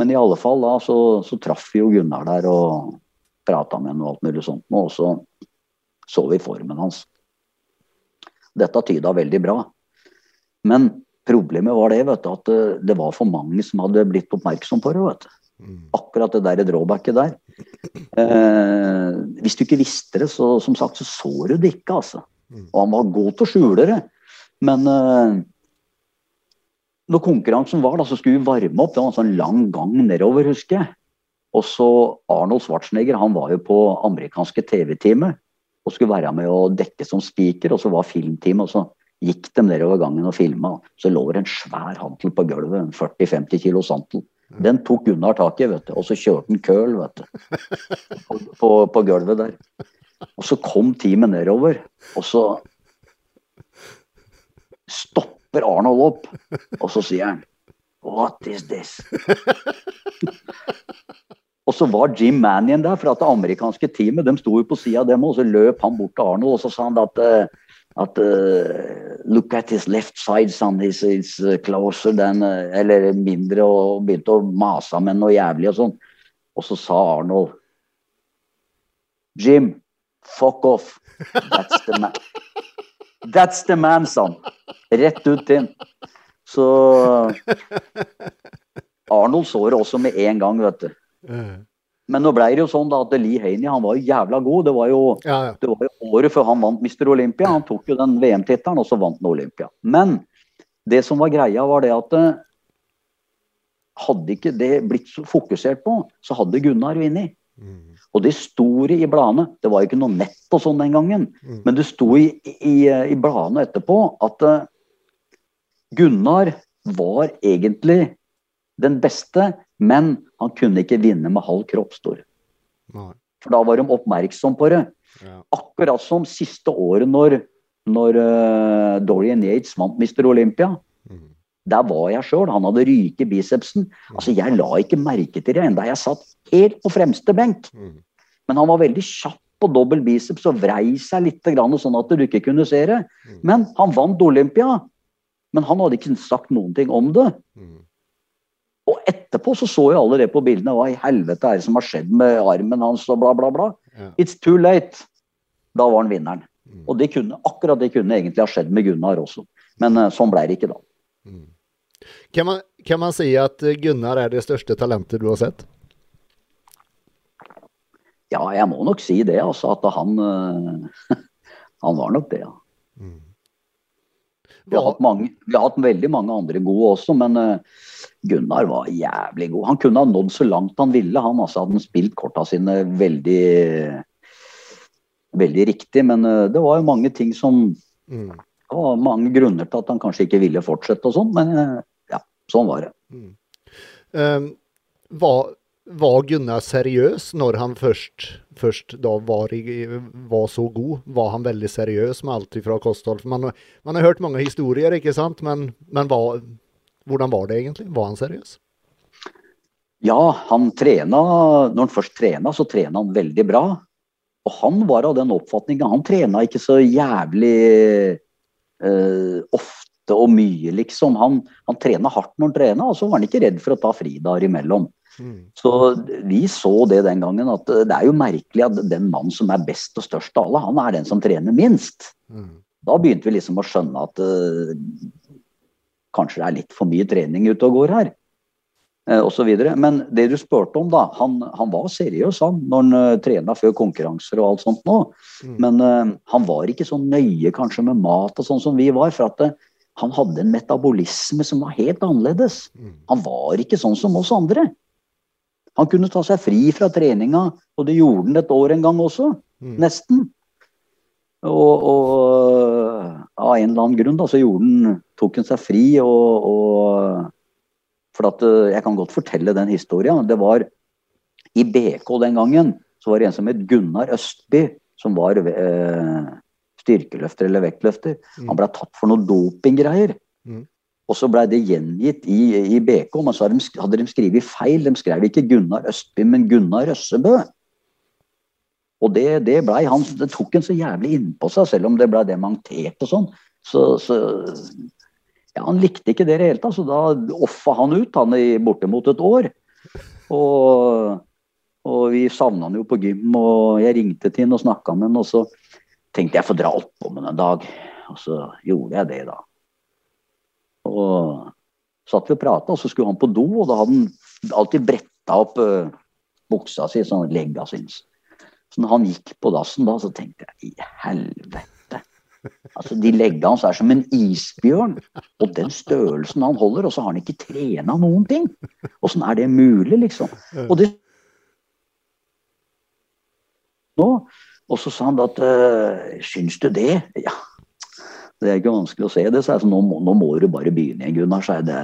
Men i alle fall da, så, så traff vi jo Gunnar der og prata med ham og alt mulig sånt. Og så så vi formen hans. Dette tyda veldig bra. Men Problemet var det vet du, at det var for mange som hadde blitt oppmerksom på det. vet du. Mm. Akkurat det der drawbacket der. Eh, hvis du ikke visste det, så som sagt, så så du det ikke. altså. Mm. Og han var god til å skjule det. Men eh, når konkurransen var, da, så skulle vi varme opp. Det var en sånn lang gang nedover, husker jeg. Og så Arnold Schwarzenegger han var jo på amerikanske TV-teamet og skulle være med å dekke som spiker. Og så var filmteamet. og så gikk de nedover gangen og filma. Så lå det en svær hantel på gulvet, en 40-50 kilos hantel. Den tok Gunnar tak i, vet du, og så kjørte han køl vet du, på, på, på gulvet der. Og så kom teamet nedover, og så stopper Arnold opp, og så sier han What is this? og så var Jim Mannion der, for at det amerikanske teamet de sto jo på sida av dem, og så løp han bort til Arnold og så sa han at at uh, Look at his left side, son. He's, he's uh, closer than uh, Eller mindre, og begynte å mase med noe jævlig og sånn. Og så sa Arnold Jim, fuck off. That's the man. That's the man, son. Rett ut inn. Så Arnold så det også med en gang, vet du. Men nå ble det jo sånn da at Lee Haney han var jo jævla god. Det var jo, ja, ja. det var jo året før han vant Mr. Olympia. Han tok jo den VM-tittelen, og så vant han Olympia. Men det som var greia, var det at eh, hadde ikke det blitt så fokusert på, så hadde Gunnar vunnet. Mm. Og det sto i bladene. Det var jo ikke noe nett og sånn den gangen. Mm. Men det sto i, i, i bladene etterpå at uh, Gunnar var egentlig den beste, men han kunne ikke vinne med halv kroppstor. For da var de oppmerksom på det. Ja. Akkurat som siste året når, når uh, Dorian Yates vant Mr. Olympia. Mm. Der var jeg sjøl. Han hadde ryket bicepsen. Mm. Altså, Jeg la ikke merke til det enda jeg satt helt på fremste benk. Mm. Men han var veldig kjapp på dobbel biceps og vrei seg litt sånn at du ikke kunne se det. Mm. Men han vant Olympia. Men han hadde ikke sagt noen ting om det. Mm. Og etterpå så så jo alle det på bildene. Hva i helvete er det som har skjedd med armen hans og bla, bla, bla. Ja. It's too late. Da var han vinneren. Mm. Og det kunne, akkurat det kunne egentlig ha skjedd med Gunnar også. Men uh, sånn ble det ikke da. Mm.
Kan man, kan man si at Gunnar er det største talentet du har sett?
Ja, jeg må nok si det, altså. At han uh, Han var nok det, ja. Vi, har hatt mange, vi har hatt veldig mange andre gode også, men uh, Gunnar var jævlig god. Han kunne ha nådd så langt han ville. Han altså, hadde spilt korta sine veldig veldig riktig, men uh, det var jo mange ting som mm. Det var mange grunner til at han kanskje ikke ville fortsette og sånn, men uh, ja, sånn var det. Mm.
Um, var, var Gunnar seriøs når han først, først da var, i, var, så god? Var han veldig seriøs med alt fra kosthold? Man, man, har hørt mange historier, ikke sant? Men, men var, hvordan var det egentlig? Var han seriøs?
Ja, han trena Når han først trena, så trena han veldig bra. Og han var av den oppfatninga Han trena ikke så jævlig uh, ofte og mye, liksom. Han, han trena hardt når han trena, og så var han ikke redd for å ta fridager imellom. Mm. Så vi så det den gangen, at det er jo merkelig at den mannen som er best og størst av alle, han er den som trener minst. Mm. Da begynte vi liksom å skjønne at uh, kanskje det er litt for mye trening ute og går her. Uh, og så videre. Men det du spurte om, da. Han, han var seriøs han, når han uh, trena før konkurranser og alt sånt nå. Mm. Men uh, han var ikke så nøye kanskje med mat og sånn som vi var. for at han hadde en metabolisme som var helt annerledes. Mm. Han var ikke sånn som oss andre. Han kunne ta seg fri fra treninga, og det gjorde han et år en gang også. Mm. Nesten. Og, og, av en eller annen grunn da, så han, tok han seg fri. Og, og, for at, eh, Jeg kan godt fortelle den historien. Det var i BK den gangen så var det en som het Gunnar Østby, som var eh, styrkeløfter eller vektløfter. Mm. Han ble tatt for noe dopinggreier. Mm. Og så blei det gjengitt i, i BK, men så hadde de skrevet feil. De skrev ikke Gunnar Østby, men Gunnar Øssebø. Og det, det, blei han, det tok han så jævlig innpå seg, selv om det ble dementert og sånn. Så, så, ja, Han likte ikke det i det hele tatt, så da offa han ut, han i bortimot et år. Og, og vi savna han jo på gym, og jeg ringte til han og snakka med han, og så tenkte jeg får dra oppom han en dag. Og så gjorde jeg det, da. Og satt vi og prata, og så skulle han på do, og da hadde han alltid bretta opp uh, buksa si, sånn legga sin. Så når han gikk på dassen da, så tenkte jeg i helvete. Altså, De legga hans er som en isbjørn. Og den størrelsen han holder, og så har han ikke trena noen ting. Åssen er det mulig, liksom? Og det nå, Og så sa han da at uh, Syns du det? Ja, det er ikke vanskelig å se det. Så sånn, nå, må, nå, må, du bare begynne igjen, Gunnar. Så er det,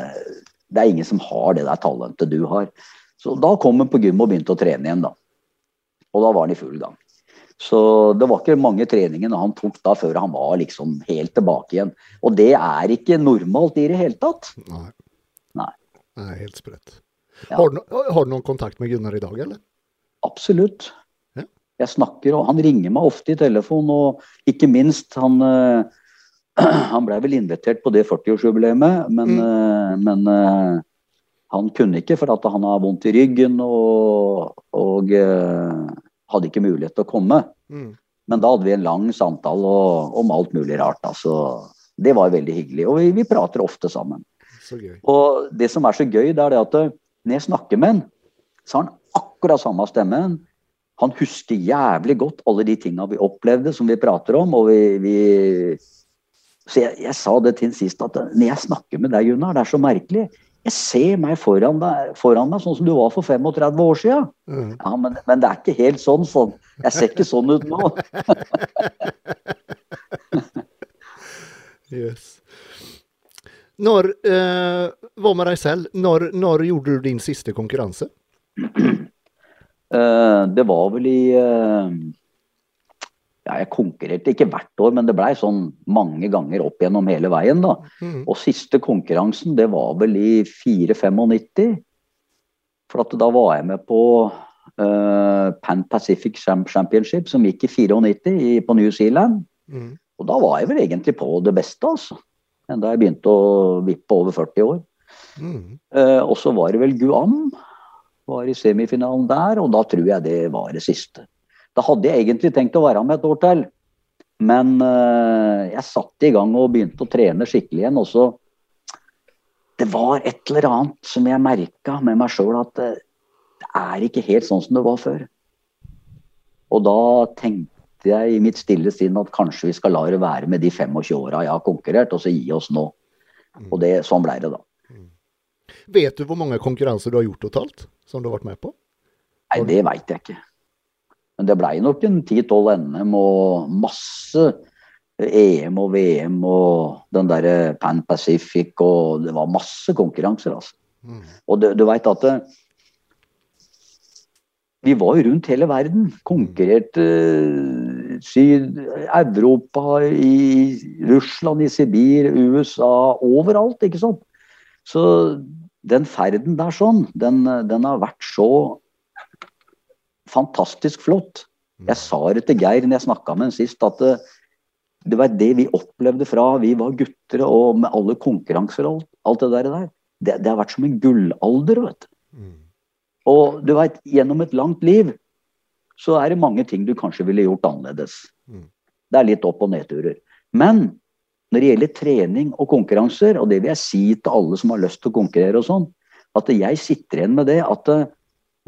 det er ingen som har det der talentet du har. Så da kom han på gym og begynte å trene igjen, da. Og da var han i full gang. Så det var ikke mange treningene han tok da før han var liksom helt tilbake igjen. Og det er ikke normalt i det hele tatt.
Nei. Nei. Det er helt sprøtt. Ja. Har, har, du noen kontakt med Gunnar i dag, eller?
Absolutt. Ja. Jeg snakker, og han ringer meg ofte i telefon, og ikke minst han øh, Han ble vel invitert på det 40-årsjubileet, men, mm. uh, men uh, han kunne ikke for at han har vondt i ryggen og, og uh, hadde ikke mulighet til å komme. Mm. Men da hadde vi en lang samtale og, om alt mulig rart. Altså, det var veldig hyggelig. Og vi, vi prater ofte sammen. Og det som er så gøy, det er det at når jeg snakker med han, så har han akkurat samme stemmen. Han husker jævlig godt alle de tinga vi opplevde, som vi prater om. Og vi, vi så jeg, jeg, sa det til sist, at når jeg snakker med deg, Gunnar, det er så merkelig. Jeg ser meg foran, deg, foran meg sånn som du var for 35 år siden. Mm. Ja, men, men, det er ikke helt sånn. sånn. Jeg ser ikke sånn ut nå.
yes. Når, eh, hva med deg selv? Når, når, gjorde du din siste konkurranse?
Uh, det var vel i uh, ja, jeg konkurrerte ikke hvert år, men det blei sånn mange ganger opp gjennom hele veien. da. Mm. Og siste konkurransen, det var vel i 4-95. For da var jeg med på uh, Pan Pacific Championship, som gikk i 94 i, på New Zealand. Mm. Og da var jeg vel egentlig på det beste, altså. Da jeg begynte å vippe over 40 år. Mm. Uh, og så var det vel Guam. Var i semifinalen der, og da tror jeg det var det siste. Da hadde jeg egentlig tenkt å være med et år til. Men uh, jeg satte i gang og begynte å trene skikkelig igjen. Og så det var et eller annet som jeg merka med meg sjøl, at det, det er ikke helt sånn som det var før. Og da tenkte jeg i mitt stille sinn at kanskje vi skal la det være med de 25 åra jeg har konkurrert, og så gi oss nå. Og det, sånn blei det, da.
Vet du hvor mange konkurranser du har gjort totalt? Som du har vært med på?
Nei, det veit jeg ikke. Men det blei nok en 10-12 NM og masse EM og VM og den derre Pan Pacific og Det var masse konkurranser, altså.
Mm.
Og du, du veit at det, vi var jo rundt hele verden. Konkurrerte eh, Syd, Europa, i Russland, i Sibir, USA, overalt, ikke sant. Så den ferden der sånn, den, den har vært så fantastisk flott. Jeg sa det til Geir når jeg snakka med ham sist, at det, det var det vi opplevde fra vi var gutter og med alle konkurranser og alt, alt det der. Det, det har vært som en gullalder, vet du.
Mm.
Og du vet, gjennom et langt liv så er det mange ting du kanskje ville gjort annerledes.
Mm.
Det er litt opp- og nedturer. Men når det gjelder trening og konkurranser, og det vil jeg si til alle som har lyst til å konkurrere og sånn, at jeg sitter igjen med det at eh,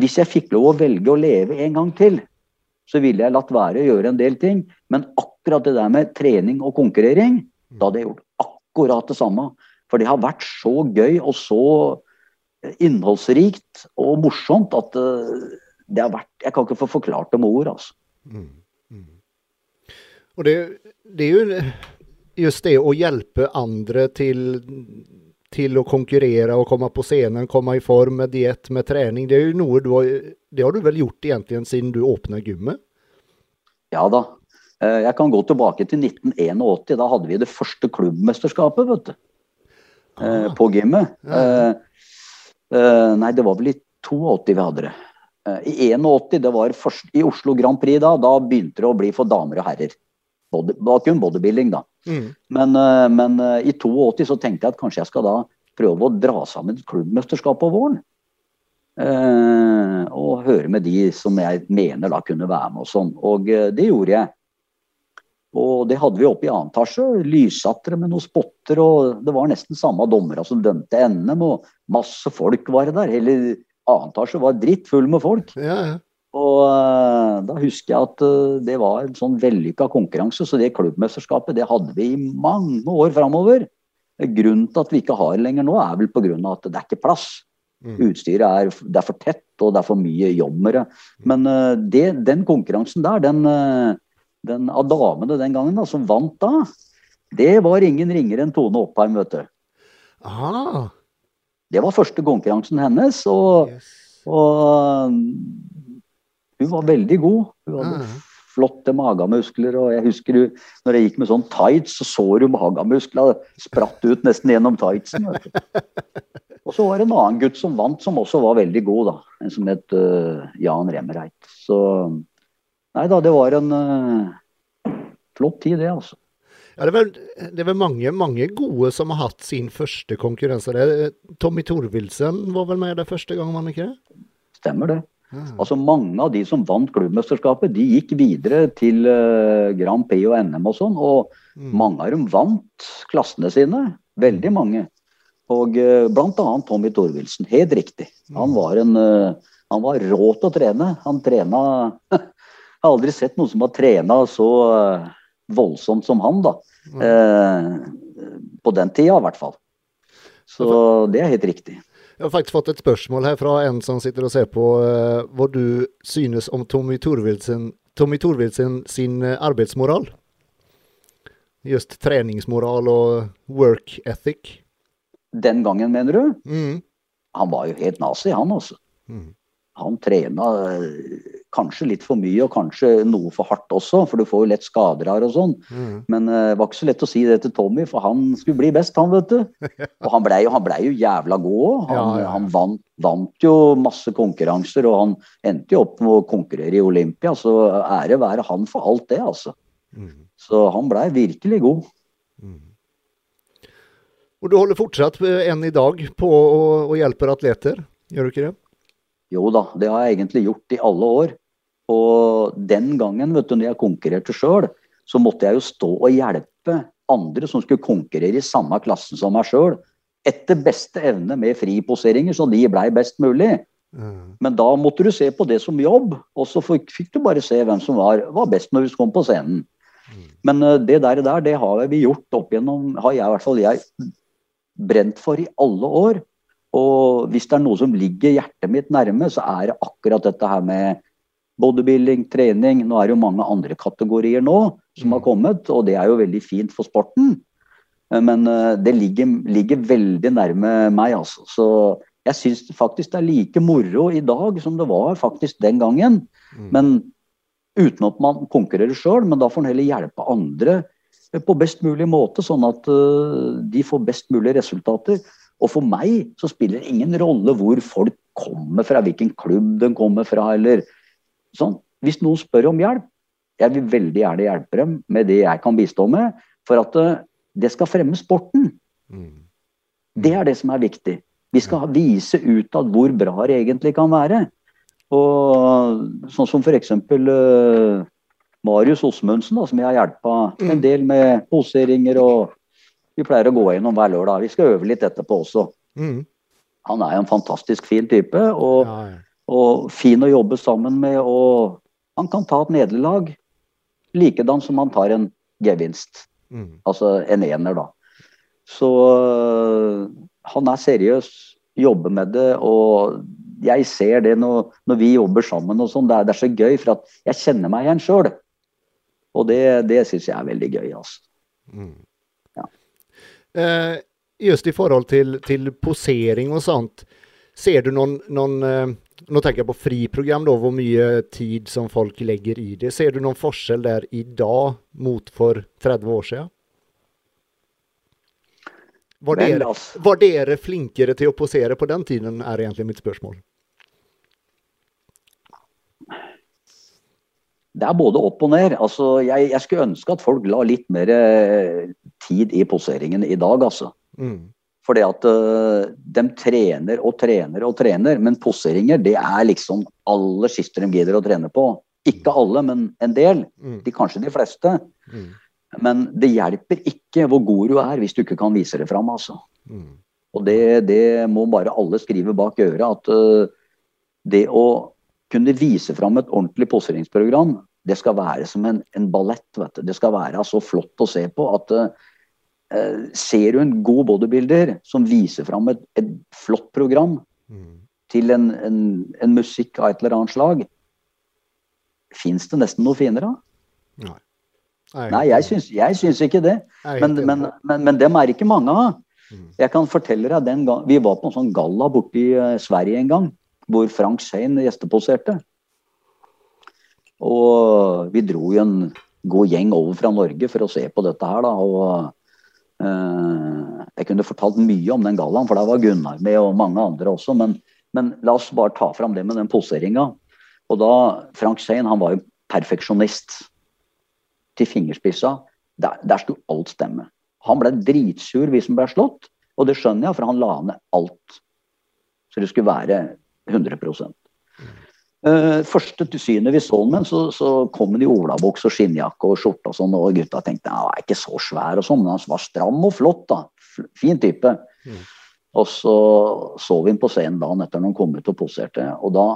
hvis jeg fikk lov å velge å leve en gang til, så ville jeg latt være å gjøre en del ting. Men akkurat det der med trening og konkurrering, da hadde jeg gjort akkurat det samme. For det har vært så gøy og så innholdsrikt og morsomt at eh, det har vært Jeg kan ikke få forklart det med ord, altså.
Mm. Mm. Og det, det er jo just det å hjelpe andre til, til å konkurrere og komme på scenen, komme i form med diett, med trening. Det er jo noe du har, det har du vel gjort egentlig siden du åpna gymmet?
Ja da. Eh, Jeg kan gå tilbake til 1981. Da hadde vi det første klubbmesterskapet, vet du. Eh,
Ah.
På gymmet.
Ja.
Eh, Nei, det var vel i 82 vi hadde det. I 81, det var først, i Oslo Grand Prix da, da begynte det å bli for damer og herrer. Body, kun bodybuilding, da.
Mm.
Men, eh, men eh, i 82 så tenkte jeg at kanskje jeg skal da prøve å dra sammen et klubbmesterskap på våren. Eh, og høre med de som jeg mener da kunne være med og sånn. Og eh, det gjorde jeg. Og det hadde vi oppe i annen etasje. Lyssattere med noen spotter, og det var nesten samme dommere som dømte NM, og masse folk var det der. Hele annen etasje var drittfull med folk.
Ja, ja.
Og eh, da husker jeg at eh, det var en sånn vellykka konkurranse, så det klubbmesterskapet det hadde vi i mange år framover. Grunnen til at vi ikke har det lenger nå, er vel pga. at det er ikke plass.
Mm.
Utstyret er, det er for tett, og det er for mye det. Men eh, det, den konkurransen der, den, den av damene den gangen da, som vant da, det var ingen ringere enn Tone Oppheim, vet du.
Aha.
Det var første konkurransen hennes, og,
yes.
og hun var veldig god. Hun hadde
Ah.
flotte magemuskler, og jeg husker hun, når jeg gikk med sånn tights, så så du magemusklene spratt ut nesten gjennom tightsen. vet du. Og så var det en annen gutt som vant, som også var veldig god, da. En som het uh, Jan Remmereit. Så Nei da, det var en uh, flott tid, det, altså.
Ja, det, er vel, det er vel mange, mange gode som har hatt sin første konkurranse. Tommy Thorvildsen var vel med der første gang, var han ikke det?
Stemmer det.
Ja.
Altså Mange av de som vant klubbmesterskapet, de gikk videre til eh, Grand Prix og NM og sånn. Og
Mm.
mange av dem vant klassene sine. Veldig mange. Og uh, blant annet Tommy Thorvildsen. Helt riktig. Han var, en, uh, han var rå til å trene. Han trena Jeg har aldri sett noen som har trena så uh, voldsomt som han, da. Eh, på den tida, i hvert fall. Så det er helt riktig.
Jeg har faktisk fått et spørsmål her fra en som sitter og ser på uh, hva du synes om Tommy Torvildsen, Tommy Torvildsen sin eh, arbeidsmoral. Just treningsmoral og work ethic.
Den gangen, mener du?
Mm.
Han var jo helt nazi, han altså.
Mm.
Han trena eh, kanskje litt for mye og kanskje noe for hardt også, for du får jo lett skader her og sånn.
Mm.
Men det det var ikke så lett å si det til Tommy, for han skulle bli best, han, vet du. Og han blei ble jo jævla god òg. Han,
Ja, ja, ja.
han vant, vant jo masse konkurranser, og han endte jo opp med å konkurrere i Olympia, så ære være han for alt det, altså.
Mm.
Så han blei virkelig god.
Mm. Og du holder fortsatt eh, enn i dag på å, å hjelpe atleter, gjør du ikke det?
Jo da, det har jeg egentlig gjort i alle år. Og den gangen, vet du, når jeg konkurrerte sjøl, så måtte jeg jo stå og hjelpe andre som skulle konkurrere i samme klassen som meg sjøl, etter beste evne med friposeringer, så de blei best mulig.
Mm.
Men da måtte du se på det som jobb, og så fikk du bare se hvem som var, var best når vi kom på scenen.
Mm.
Men eh, det der, der, det har vi gjort opp igjennom, har jeg i hvert fall jeg brent for i alle år. Og hvis det er noe som ligger hjertet mitt nærme, så er det akkurat dette her med bodybuilding, trening. Nå er det jo mange andre kategorier nå som har
Mm.
kommet, og det er jo veldig fint for sporten. Men eh, det ligger, ligger veldig nærme meg, altså. Så jeg syns faktisk det er like moro i dag som det var faktisk den gangen.
Mm.
Men uten at man konkurrerer sjøl, men da får man heller hjelpe andre på best mulig måte, sånn at eh, de får best mulig resultater. Og for meg så spiller det ingen rolle hvor folk kommer fra, hvilken klubb de kommer fra, eller sånn. Hvis noen spør om hjelp, jeg vil veldig gjerne hjelpe dem med det jeg kan bistå med, for at eh, det skal fremme sporten.
Mm.
Det er det som er viktig. Vi skal vise utad hvor bra det egentlig kan være. Og sånn som f.eks. Uh, Marius Osmundsen, da, som jeg har hjulpet en
Mm.
del med poseringer. og Vi pleier å gå gjennom hver lørdag. Vi skal øve litt etterpå også.
Mm.
Han er jo en fantastisk fin type, og,
Ja, ja.
og fin å jobbe sammen med. Og han kan ta et nederlag likedan som han tar en gevinst.
Mm.
Altså en ener, da. Så øh, han er seriøs, jobber med det, og jeg ser det når, når vi jobber sammen og sånn. Det, det er så gøy, for at jeg kjenner meg igjen sjøl. Og det, det syns jeg er veldig gøy, altså.
Mm. Eh, just i forhold til, til posering og sånt, ser du noen, noen eh, Nå tenker jeg på friprogram, da, hvor mye tid som folk legger i det. Ser du noen forskjell der i dag mot for 30 år siden? Var dere,
altså.
var dere flinkere til å posere på den tiden, er egentlig mitt spørsmål.
Det er både opp og ned. Altså, jeg, jeg skulle ønske at folk la litt mer eh, tid i poseringen i dag, altså.
Mm.
Fordi at uh, de trener og trener og trener, men poseringer det er liksom aller siste de gidder å trene på. Ikke alle, men en del.
Mm.
De, kanskje de fleste.
Mm.
Men det hjelper ikke hvor god du er hvis du ikke kan vise det fram. Altså.
Mm.
Og det, det må bare alle skrive bak øret. At uh, det å kunne vise fram et ordentlig poseringsprogram, det skal være som en, en ballett. Vet du. Det skal være så flott å se på at øh, ser du en god bodybuilder som viser fram et, et flott program
Mm.
til en, en, en musikk av et eller annet slag, fins det nesten noe finere?
Nei.
Nei, jeg syns, jeg syns ikke det. Men, men, men, men dem er ikke mange av.
Mm.
Jeg kan fortelle deg den gang, Vi var på en sånn galla borte i eh, Sverige en gang, hvor Frank Schein gjesteposerte. Og vi dro jo en god gjeng over fra Norge for å se på dette her, da. Og eh, jeg kunne fortalt mye om den gallaen, for der var Gunnar med, og mange andre også. Men, men la oss bare ta fram det med den poseringa. Og da Frank Schein, han var jo perfeksjonist til fingerspissa. Der, der skulle alt stemme. Han ble dritsur hvis han ble slått, og det skjønner jeg, for han la ned alt. Så det skulle være 100 Uh, første til synet vi så ham, så, så kom han i olabukse og skinnjakke og skjorte og sånn, og gutta tenkte han var ikke så svær og sånn, men han var stram og flott, da. Fin type.
Mm.
Og så så vi ham på scenen dagen etter når han kom ut og poserte, og da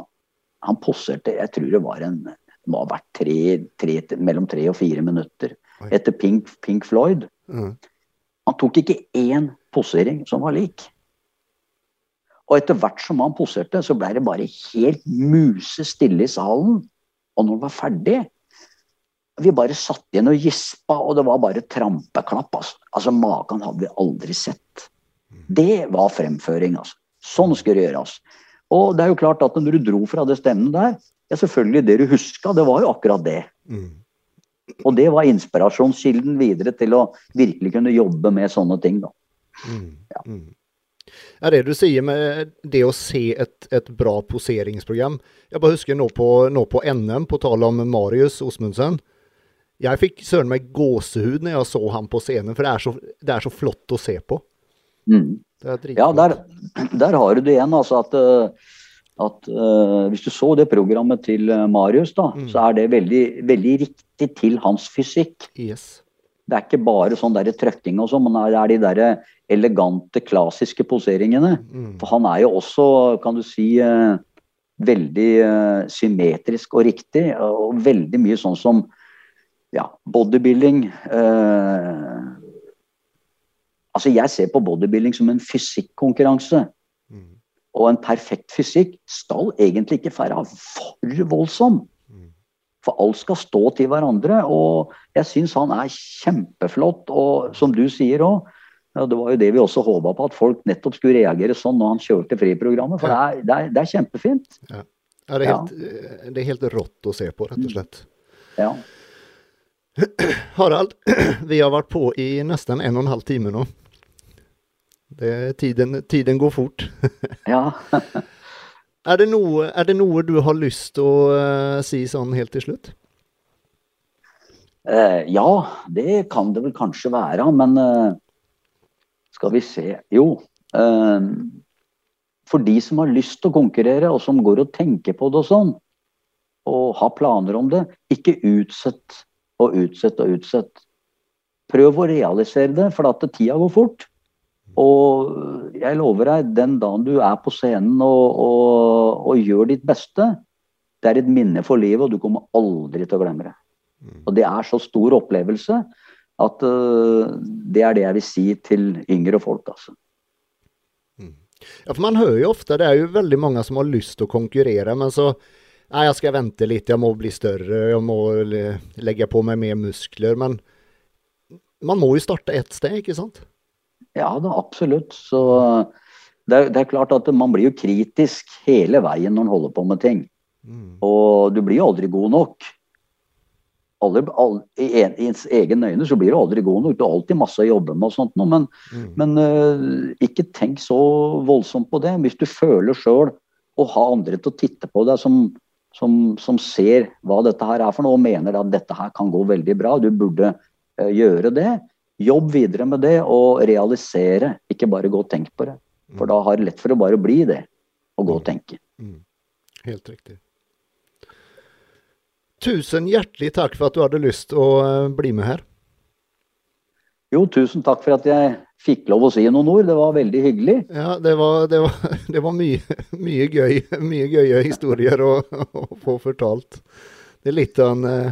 Han poserte, jeg tror det var en det må ha vært tre, tre, mellom tre og fire minutter
Oi.
etter Pink, Pink Floyd.
Mm.
Han tok ikke én posering som var lik. Og etter hvert som han poserte, så ble det bare helt musestille i salen. Og når han var ferdig Vi bare satt igjen og gispa, og det var bare trampeklapp. Altså, altså Maken hadde vi aldri sett. Det var fremføring, altså. Sånn skulle det gjøres. Og det er jo klart at når du dro fra det stemmen der, ja selvfølgelig det du huska, det var jo akkurat det.
Mm.
Og det var inspirasjonskilden videre til å virkelig kunne jobbe med sånne ting. da.
Mm. Mm. Ja, det du sier med det å se et, et bra poseringsprogram. Jeg bare husker nå på, nå på NM, på tale om Marius Osmundsen. Jeg fikk søren meg gåsehud når jeg så ham på scenen, for det er så, det er så flott å se på.
Mm. Ja, der, der har du det igjen. altså at, eh, at uh, Hvis du så det programmet til eh, Marius, da,
Mm.
så er det veldig, veldig riktig til hans fysikk.
Yes.
Det er ikke bare sånn der trøkking og sånn, men det er de der elegante, klassiske poseringene.
Mm.
For han er jo også, kan du si, eh, veldig eh, symmetrisk og riktig. Og veldig mye sånn som ja, bodybuilding. Eh, altså, jeg ser på bodybuilding som en fysikkonkurranse.
Mm.
Og en perfekt fysikk skal egentlig ikke være for voldsom. For alt skal stå til hverandre. Og jeg syns han er kjempeflott. Og som du sier òg, ja, det var jo det vi også håpa på, at folk nettopp skulle reagere sånn når han kjørte friprogrammet. For det er, det er, det er kjempefint.
Ja, det, er helt, eh, det er helt rått å se på, rett og slett.
Ja.
Harald, vi har vært på i nesten en og en halv time nå. Det, tiden, tiden går fort.
ja.
er, det noe, er det noe du har lyst til å uh, si sånn helt til slutt?
Uh, ja, det kan det vel kanskje være. Men uh, skal vi se Jo. For de som har lyst til å konkurrere, og som går og tenker på det og sånn, og har planer om det, ikke utsett og utsett og utsett. Prøv å realisere det, for at tida går fort. Og jeg lover deg, den dagen du er på scenen og, og, og gjør ditt beste, det er et minne for livet, og du kommer aldri til å glemme det. Og det er så stor opplevelse at uh, det er det jeg vil si til yngre folk, altså.
Ja, for man hører jo ofte, det er jo veldig mange som har lyst til å konkurrere, men så Nei, jeg skal vente litt, jeg må bli større, jeg må legge på meg mer muskler. Men man må jo starte ett sted, ikke sant?
Ja da, absolutt. Så det er, det er, klart at man blir jo kritisk hele veien når man holder på med ting. Mm. Og du blir jo aldri god nok. Alle, alle, I ens egen øyne så blir du aldri god nok. Du har alltid masse å jobbe med og sånt noe, men, mm. men uh, ikke tenk så voldsomt på det. Hvis du føler sjøl å ha andre til å titte på deg som som, som, ser hva dette her er for noe, og mener at dette her kan gå veldig bra. Du burde uh, gjøre det. Jobb videre med det og realisere, ikke bare gå og tenk på det. For da har det lett for å bare bli det, å gå og tenke.
Mm. Helt riktig. Tusen hjertelig takk for at du hadde lyst å uh, bli med her.
Jo, tusen takk for at jeg fikk lov å si noen ord. Det var veldig hyggelig.
Ja, det var, det var, det var mye, mye, gøy. Mye gøye historier å, å, få fortalt. Det er litt av en eh,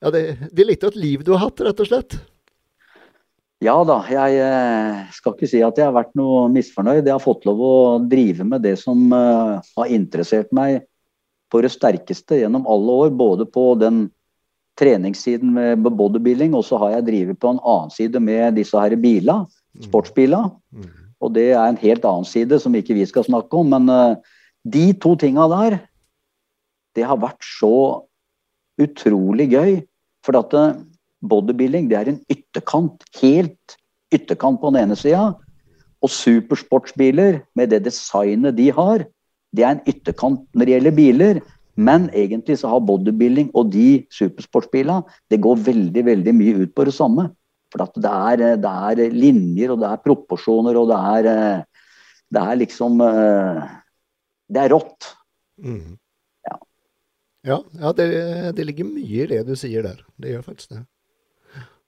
Ja, det, det, er litt av et liv du har hatt, rett og slett.
Ja da. Jeg eh, skal ikke si at jeg har vært noe misfornøyd. Jeg har fått lov å drive med det som uh, har interessert meg på det sterkeste gjennom alle år. Både på den treningssiden med bodybuilding, og så har jeg drevet på en annen side med disse her biler, mm. sportsbiler. Mm. Og det er en helt annen side som ikke vi skal snakke om. Men uh, de to tinga der, det har vært så utrolig gøy. For at uh, bodybuilding det er en ytterkant, helt ytterkant på den ene sida. Og supersportsbiler, med det designet de har, det er en ytterkant når det gjelder biler. Men egentlig så har bodybuilding og de supersportsbilene det går veldig veldig mye ut på det samme. For det er, det, er, linjer, og det er proporsjoner, og det er, det er liksom Det er rått. Mm.
Ja, ja, ja det, det, ligger mye i det du sier der. Det gjør faktisk det.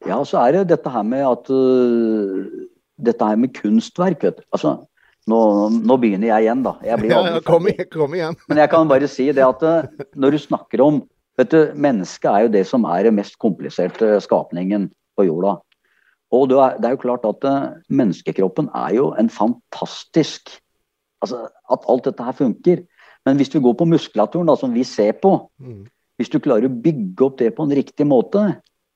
Ja, så er det dette her med at uh, Dette her med kunstverk, vet du. Altså, nå, nå, begynner jeg igjen, da. Jeg
ja, ja, kom, kom, igjen.
Men jeg kan bare si det at uh, når du snakker om vet du, Mennesket er jo det som er den mest kompliserte skapningen på jorda. Og det er, det er jo klart at uh, menneskekroppen er jo en fantastisk Altså at alt dette her funker. Men hvis du går på muskulaturen, da, som vi ser på mm. Hvis du klarer å bygge opp det på en riktig måte,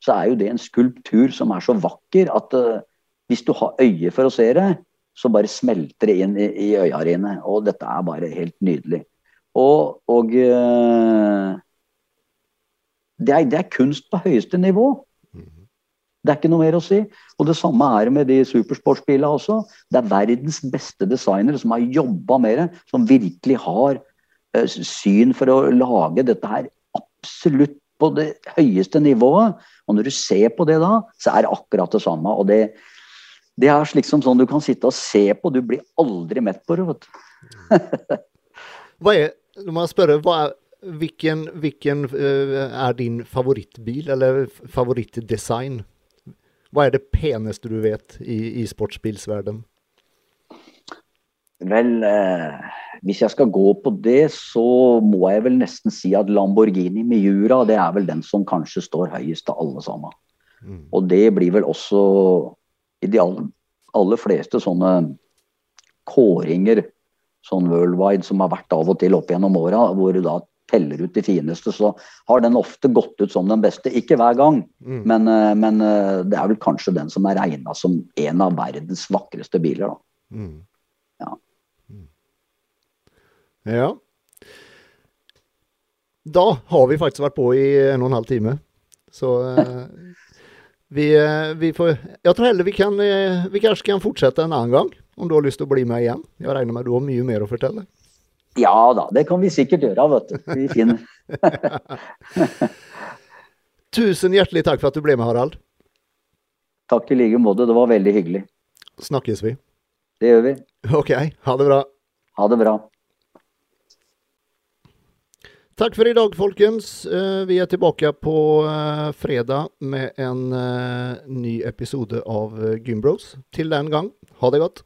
så er jo det en skulptur som er så vakker at uh, hvis du har øye for å se det, så bare smelter det inn i, i øya dine. Og dette er bare helt nydelig. Og, og uh, det, er, det, er, kunst på høyeste nivå. Det er ikke noe mer å si. Og det samme er det med de supersportsbilene også. Det er verdens beste designere som har jobba med det, som virkelig har uh, syn for å lage dette her absolutt på det høyeste nivået. Og når du ser på det da, så er det akkurat det samme. Og det, det er liksom sånn du kan sitte og se på, du blir aldri mett på det. vet
du. hva er, nå må jeg spørre, hva er, hvilken, hvilken uh, er din favorittbil, eller favorittdesign? Hva er det peneste du vet i, i sportsbilsverden?
Vel, eh, hvis jeg skal gå på det, så må jeg vel nesten si at Lamborghini Miura det er vel den som kanskje står høyest av alle sammen. Mm. Og det blir vel også i de aller, fleste sånne kåringer sånn worldwide som har vært av og til opp gjennom åra, hvor du da teller ut de fineste, så har den ofte gått ut som den beste. Ikke hver gang, mm. men, eh, men, eh, det er vel kanskje den som er regna som en av verdens vakreste biler. da. Mm. Ja.
Da har vi faktisk vært på i en og en halv time. Så eh, vi, eh, vi, får Jeg tror heller vi kan Vi kanskje kan fortsette en annen gang, om du har lyst til å bli med igjen. Jeg regner med du har mye mer å fortelle.
Ja da, det kan vi sikkert gjøre, vet du. Vi finner.
Tusen hjertelig takk for at du ble med, Harald.
Takk i like måte. Det var veldig hyggelig.
Snakkes vi.
Det gjør vi.
OK. Ha det bra.
Ha det bra.
Takk for i dag, folkens. Eh, vi er tilbake på eh, fredag med en eh, ny episode av Gymbros. Til den gang, ha det godt.